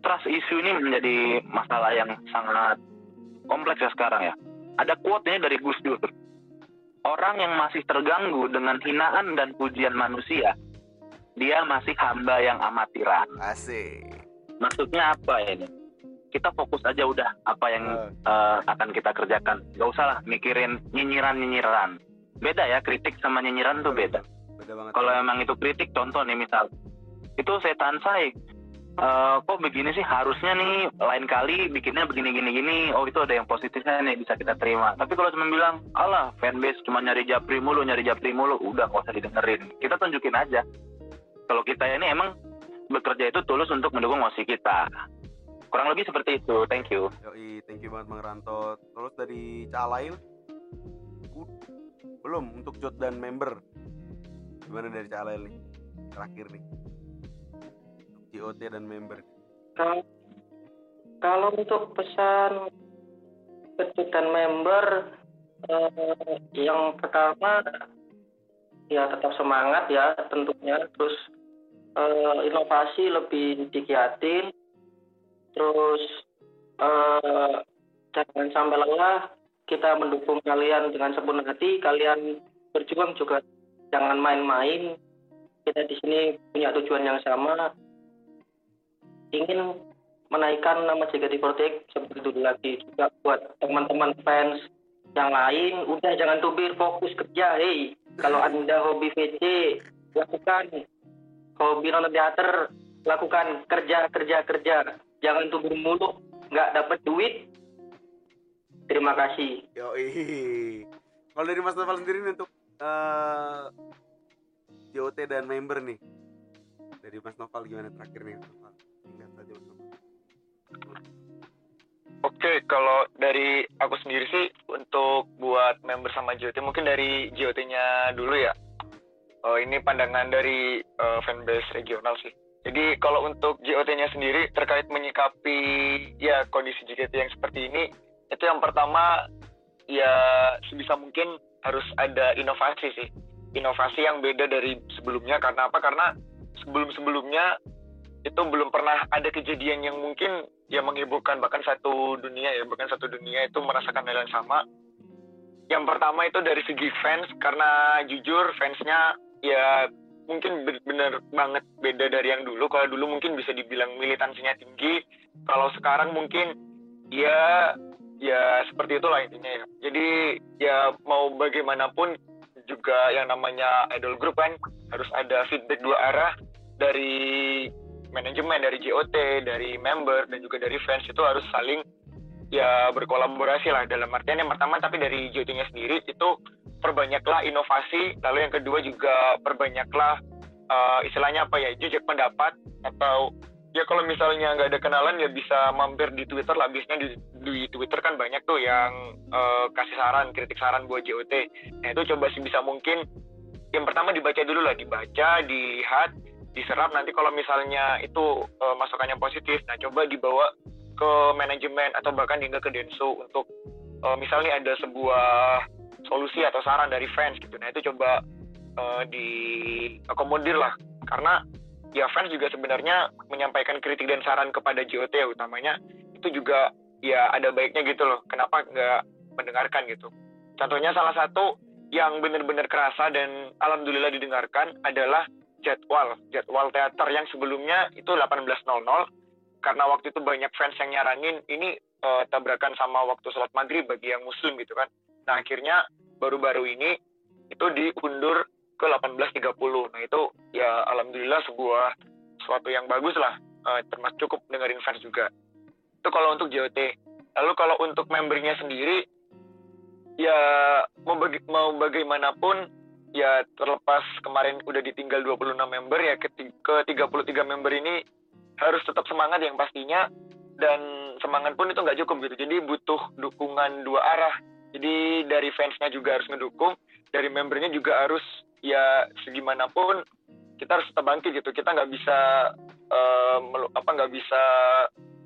trust issue ini menjadi masalah yang sangat kompleks ya sekarang ya. Ada quote ini dari Gus Dur. Orang yang masih terganggu dengan hinaan dan pujian manusia dia masih hamba yang amatiran. Asik. Maksudnya apa ini? Kita fokus aja udah apa yang Eh, eh, akan kita kerjakan. Gak usah lah mikirin nyinyiran nyinyiran beda ya kritik sama nyinyiran tuh beda. Beda kalau emang itu kritik contoh nih misal. Itu setan saya Eh, kok begini sih? Harusnya nih lain kali bikinnya begini gini gini. Oh itu ada yang positifnya nih bisa kita terima. Tapi kalau cuma bilang alah fanbase cuma nyari japri mulu nyari japri mulu udah nggak usah didengerin. Kita tunjukin aja. Kalau kita ini emang bekerja itu tulus untuk mendukung osi kita. Kurang lebih seperti itu. Thank you. Yoi, thank you banget Bang Ranto. Terus dari Calail, belum untuk Jot dan member. Gimana dari Calel nih? Terakhir nih JOT dan member. Kalau kalau untuk pesan dan member eh, yang pertama ya tetap semangat ya tentunya. Terus eh, inovasi lebih digiatin terus eh, jangan sampai lelah. Kita mendukung kalian dengan sepenuh hati. Kalian berjuang juga. Jangan main-main. Kita di sini punya tujuan yang sama ingin menaikkan nama JKT48 seperti dulu lagi juga buat teman-teman fans yang lain. Udah jangan tubir fokus kerja. Hei kalau anda hobi VC lakukan. Hobi nonton teater lakukan. Kerja kerja kerja. Jangan tubir mulu nggak dapat duit. Terima kasih. Yoi. Kalau dari Mas Noval sendiri nih untuk eh JOT dan member nih. Dari Mas Noval gimana terakhir nih? Mas Noval? Oke, kalau dari aku sendiri sih untuk buat member sama JOT mungkin dari JOT-nya dulu ya. Oh, ini pandangan dari eh, fanbase regional sih. Jadi kalau untuk JOT-nya sendiri terkait menyikapi ya kondisi JKT yang seperti ini, itu yang pertama ya sebisa mungkin harus ada inovasi sih. Inovasi yang beda dari sebelumnya karena apa? Karena sebelum-sebelumnya itu belum pernah ada kejadian yang mungkin ya menghebohkan. Bahkan satu dunia ya bahkan satu dunia itu merasakan hal yang sama. Yang pertama itu dari segi fans karena jujur fansnya ya mungkin be- bener banget beda dari yang dulu. Kalau dulu mungkin bisa dibilang militansinya tinggi. Kalau sekarang mungkin ya ya seperti itulah intinya ya. Jadi ya mau bagaimanapun juga yang namanya idol group kan harus ada feedback dua arah dari manajemen dari JOT, dari member dan juga dari fans itu harus saling ya berkolaborasi lah dalam artian yang pertama tapi dari JOT-nya sendiri itu perbanyaklah inovasi lalu yang kedua juga perbanyaklah eh, istilahnya apa ya jejak pendapat atau ya kalau misalnya nggak ada kenalan ya bisa mampir di Twitter lah. Biasanya di, di Twitter kan banyak tuh yang eh, kasih saran kritik saran buat JOT nah itu coba sih bisa mungkin yang pertama dibaca dulu lah. Dibaca dilihat diserap. Nanti kalau misalnya itu eh, masukannya positif nah coba dibawa ke manajemen atau bahkan hingga ke Densu untuk eh, misalnya ada sebuah solusi atau saran dari fans gitu. Nah itu coba eh, diakomodir lah. Karena ya fans juga sebenarnya menyampaikan kritik dan saran kepada JOT ya utamanya itu juga ya ada baiknya gitu loh. Kenapa nggak mendengarkan gitu? Contohnya salah satu yang benar-benar kerasa dan alhamdulillah didengarkan adalah jadwal. Jadwal teater yang sebelumnya itu 18.00 karena waktu itu banyak fans yang nyaranin ini eh, tabrakan sama waktu sholat maghrib bagi yang muslim gitu kan. Nah akhirnya baru-baru ini itu diundur ke 18.30 nah itu ya alhamdulillah sebuah sesuatu yang bagus lah. Eh, termasuk cukup dengerin fans juga. Itu kalau untuk JOT lalu kalau untuk membernya sendiri ya mau, baga- mau bagaimanapun ya terlepas kemarin udah ditinggal 26 member ya ke, ke 33 member ini harus tetap semangat yang pastinya. Dan semangat pun itu nggak cukup gitu. Jadi butuh dukungan dua arah. Jadi dari fansnya juga harus ngedukung dari membernya juga harus ya segimanapun kita harus tetap bangkit gitu. Kita nggak bisa melu- apa nggak bisa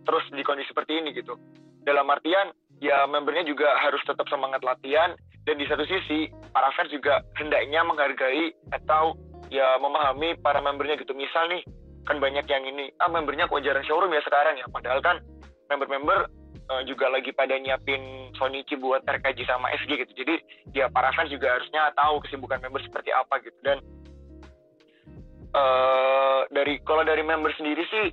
terus di kondisi seperti ini gitu. Dalam artian ya membernya juga harus tetap semangat latihan dan di satu sisi para fans juga hendaknya menghargai atau ya memahami para membernya gitu. Misal nih kan banyak yang ini ah membernya kok jarang showroom ya sekarang ya. Padahal kan member-member eh, juga lagi pada nyiapin Sonichi buat RKJ sama SG gitu. Jadi ya para fans juga harusnya tahu kesibukan member seperti apa gitu. Dan eh dari kalau dari member sendiri sih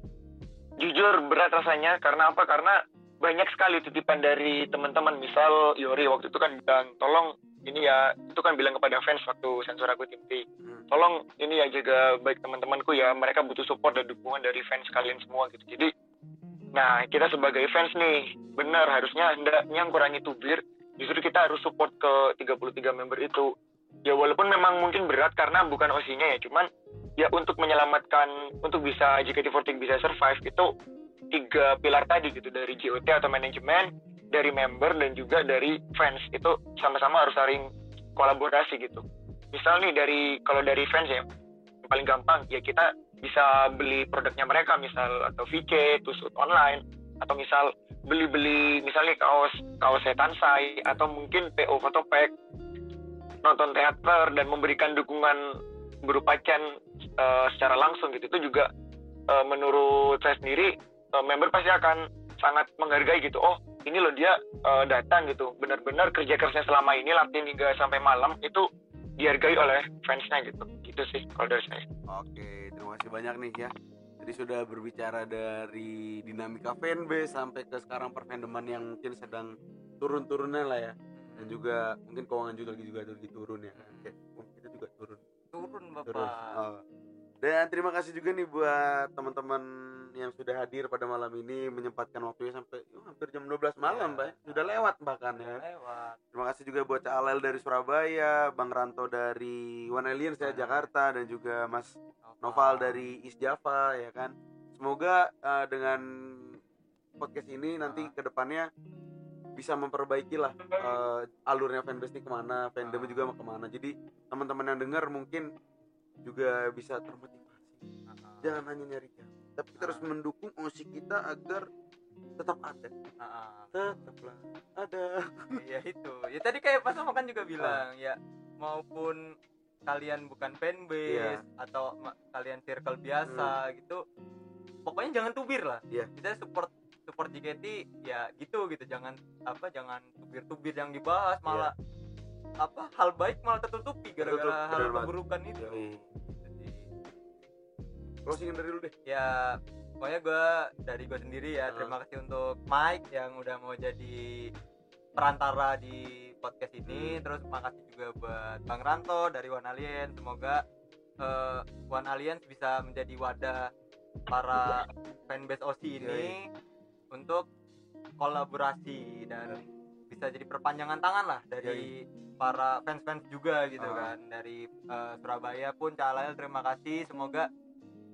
jujur berat rasanya. Karena apa? Karena banyak sekali titipan dari teman-teman. Misal Yori waktu itu kan bilang tolong ini ya itu kan bilang kepada fans waktu sensor aku tim P Hmm. tolong ini ya jaga baik teman-temanku ya. Mereka butuh support dan dukungan dari fans kalian semua gitu. Jadi nah kita sebagai fans nih benar harusnya hendaknya kurangi tubir justru kita harus support ke 33 member itu. Ya walaupun memang mungkin berat karena bukan OC-nya ya cuman ya untuk menyelamatkan untuk bisa JKT48 bisa survive itu tiga pilar tadi gitu dari JOT atau manajemen dari member dan juga dari fans. Itu sama-sama harus saling kolaborasi gitu. Misal nih dari kalau dari fans ya paling gampang ya kita bisa beli produknya mereka misal atau VK tusuk online atau misal beli-beli misalnya kaos kaos setan atau mungkin PO fotopack nonton teater dan memberikan dukungan berupa can uh, secara langsung gitu. Itu juga uh, menurut saya sendiri uh, member pasti akan sangat menghargai gitu. Oh ini loh dia uh, datang gitu. Benar-benar kerja kerasnya selama ini latihan hingga sampai malam itu dihargai oleh fansnya gitu. Gitu sih kalau dari saya. Oke terima kasih banyak nih ya. Jadi sudah berbicara dari dinamika fanbase sampai ke sekarang perfandoman yang mungkin sedang turun-turunnya lah ya. Dan juga mungkin keuangan juga lagi juga lagi turun ya. Oke, oh, kita juga turun. Turun bapak. Turun Oh. dan terima kasih juga nih buat teman-teman yang sudah hadir pada malam ini menyempatkan waktunya sampai oh, hampir jam 12 malam Ya. Pak sudah lewat bahkan ya lewat Terima kasih juga buat Cak Alel dari Surabaya, Bang Ranto dari One Aliens ya One Jakarta dan juga Mas Noval dari East Java ya kan. Semoga eh, dengan podcast ini nanti Ah. ke depannya bisa memperbaiki lah eh, alurnya fanbase ini ke mana, fandom Ah. juga mau ke mana. Jadi teman-teman yang dengar mungkin juga bisa termotivasi. Jangan hanya nyari jam, tapi terus mendukung musik kita agar tetap ada, ah, ah. tetaplah ada. ya itu ya tadi kayak Pak Sama kan juga bilang ya maupun kalian bukan fanbase Iya. atau kalian circle biasa gitu pokoknya jangan tubir lah Iya. kita support support JKT ya gitu gitu jangan apa jangan tubir-tubir yang dibahas malah apa hal baik malah tertutupi gara-gara hal keburukan itu. Closing dari dulu deh. ya pokoknya gue dari gue sendiri ya terima kasih untuk Mike yang udah mau jadi perantara di podcast ini. Terus makasih juga buat Bang Ranto dari One Alien. Semoga eh, One Alien bisa menjadi wadah para fanbase OC ini untuk kolaborasi dan bisa jadi perpanjangan tangan lah dari para fans-fans juga gitu Ah. kan. Dari eh, Surabaya pun Calail terima kasih. Semoga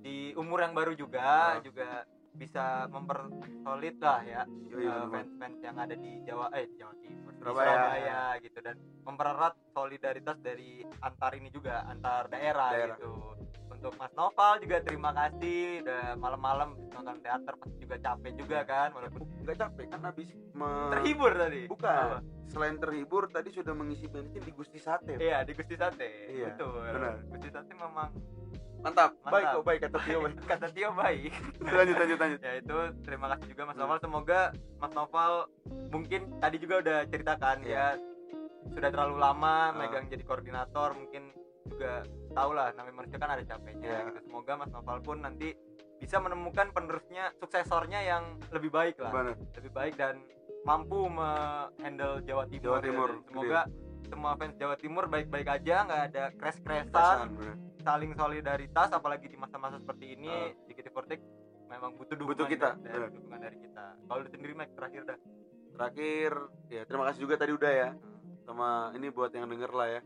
di umur yang baru juga Ah. juga bisa mempersolid lah ya Yoi, eh, bener banget. fans-fans yang ada di Jawa eh Jawa Timur Surabaya. Surabaya gitu dan mempererat solidaritas dari antar ini juga antar daerah, Daerah. gitu untuk Mas Noval juga terima kasih udah malam-malam nonton teater pasti juga capek juga kan walaupun nggak capek kan habis me- terhibur tadi bukan Apa? selain terhibur tadi sudah mengisi bensin di Gusti Sate iya di Gusti Sate Iya, betul benar. Gusti Sate memang mantap, Mantap. baik kok baik kata Tio baik kata Tio baik lanjut lanjut lanjut ya itu terima kasih juga Mas. Noval semoga Mas Noval mungkin tadi juga udah ceritakan Iya. ya sudah terlalu lama Ah. megang jadi koordinator mungkin juga tau lah namanya manusia kan ada capeknya Iya. gitu. semoga Mas Noval pun nanti bisa menemukan penerusnya suksesornya yang lebih baik lah Gimana? lebih baik dan mampu handle Jawa Timur, Jawa Timur, gitu. semoga semua fans Jawa Timur baik-baik aja nggak ada crash-crashan bener. saling solidaritas apalagi di masa-masa seperti ini Ah. JKT Fortek memang butuh dukungan Butuh kita, dari, benar. dukungan dari kita kalau sendiri Mike terakhir dah terakhir ya terima kasih juga tadi udah ya sama ini buat yang denger lah ya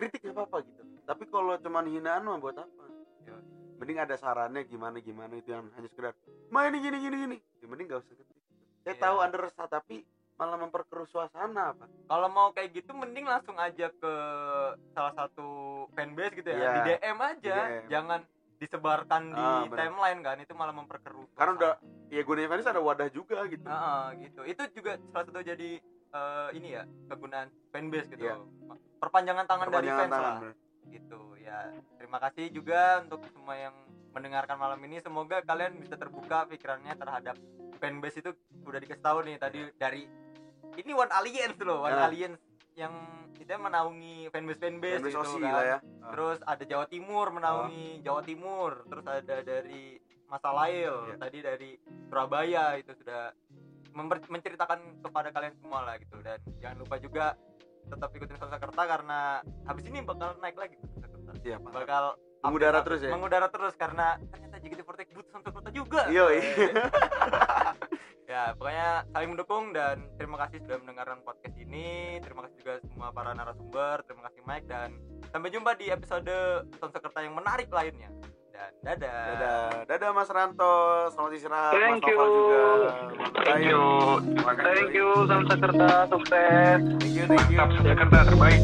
kritik apa-apa gitu. Tapi kalau cuman hinaan mah buat apa? Ya. mending ada sarannya gimana gimana itu yang hanya sekedar ma ini gini gini gini. Ya mending gak usah kritik. Saya Iya. tahu anda resah tapi malah memperkeruh suasana apa kalau mau kayak gitu mending langsung aja ke salah satu fanbase gitu ya. Iya. di DM aja. Di DM. jangan disebarkan di Ah, timeline kan itu malah memperkeruh karena udah ya gunanya fans ada wadah juga gitu. Ah, gitu. Itu juga salah satu jadi eh, ini ya kegunaan fanbase gitu Iya. perpanjangan tangan dari Perpanjangan fans tangan, lah bener. gitu ya terima kasih juga untuk semua yang mendengarkan malam ini semoga kalian bisa terbuka pikirannya terhadap fanbase itu udah dikasih tahu nih tadi dari ini One Alliance loh One Nah. Alliance yang kita menaungi fanbase fanbase, fanbase gitu OSI kan. lah ya terus ada Jawa Timur menaungi Jawa Timur terus ada dari Masa Lail Iya. tadi dari Surabaya itu sudah menceritakan kepada kalian semua lah gitu. Dan jangan lupa juga tetap ikutin Sakerta karena habis ini bakal naik lagi Sakerta Iya, bakal Mengudara terus ya? mengudara terus karena ternyata JKT48 butuh Sakerta juga. Iya, iya. ya pokoknya saling mendukung dan terima kasih sudah mendengarkan podcast ini. Terima kasih juga semua para narasumber. Terima kasih Mike. Dan sampai jumpa di episode Sakerta yang menarik lainnya dan dadah dadah dadah Mas Ranto selamat istirahat Mas Thank Noval you. juga Thank you. Terima kasih. Thank you, Samsakerta, sukses. thank you thank you Mantap, Jakarta terbaik.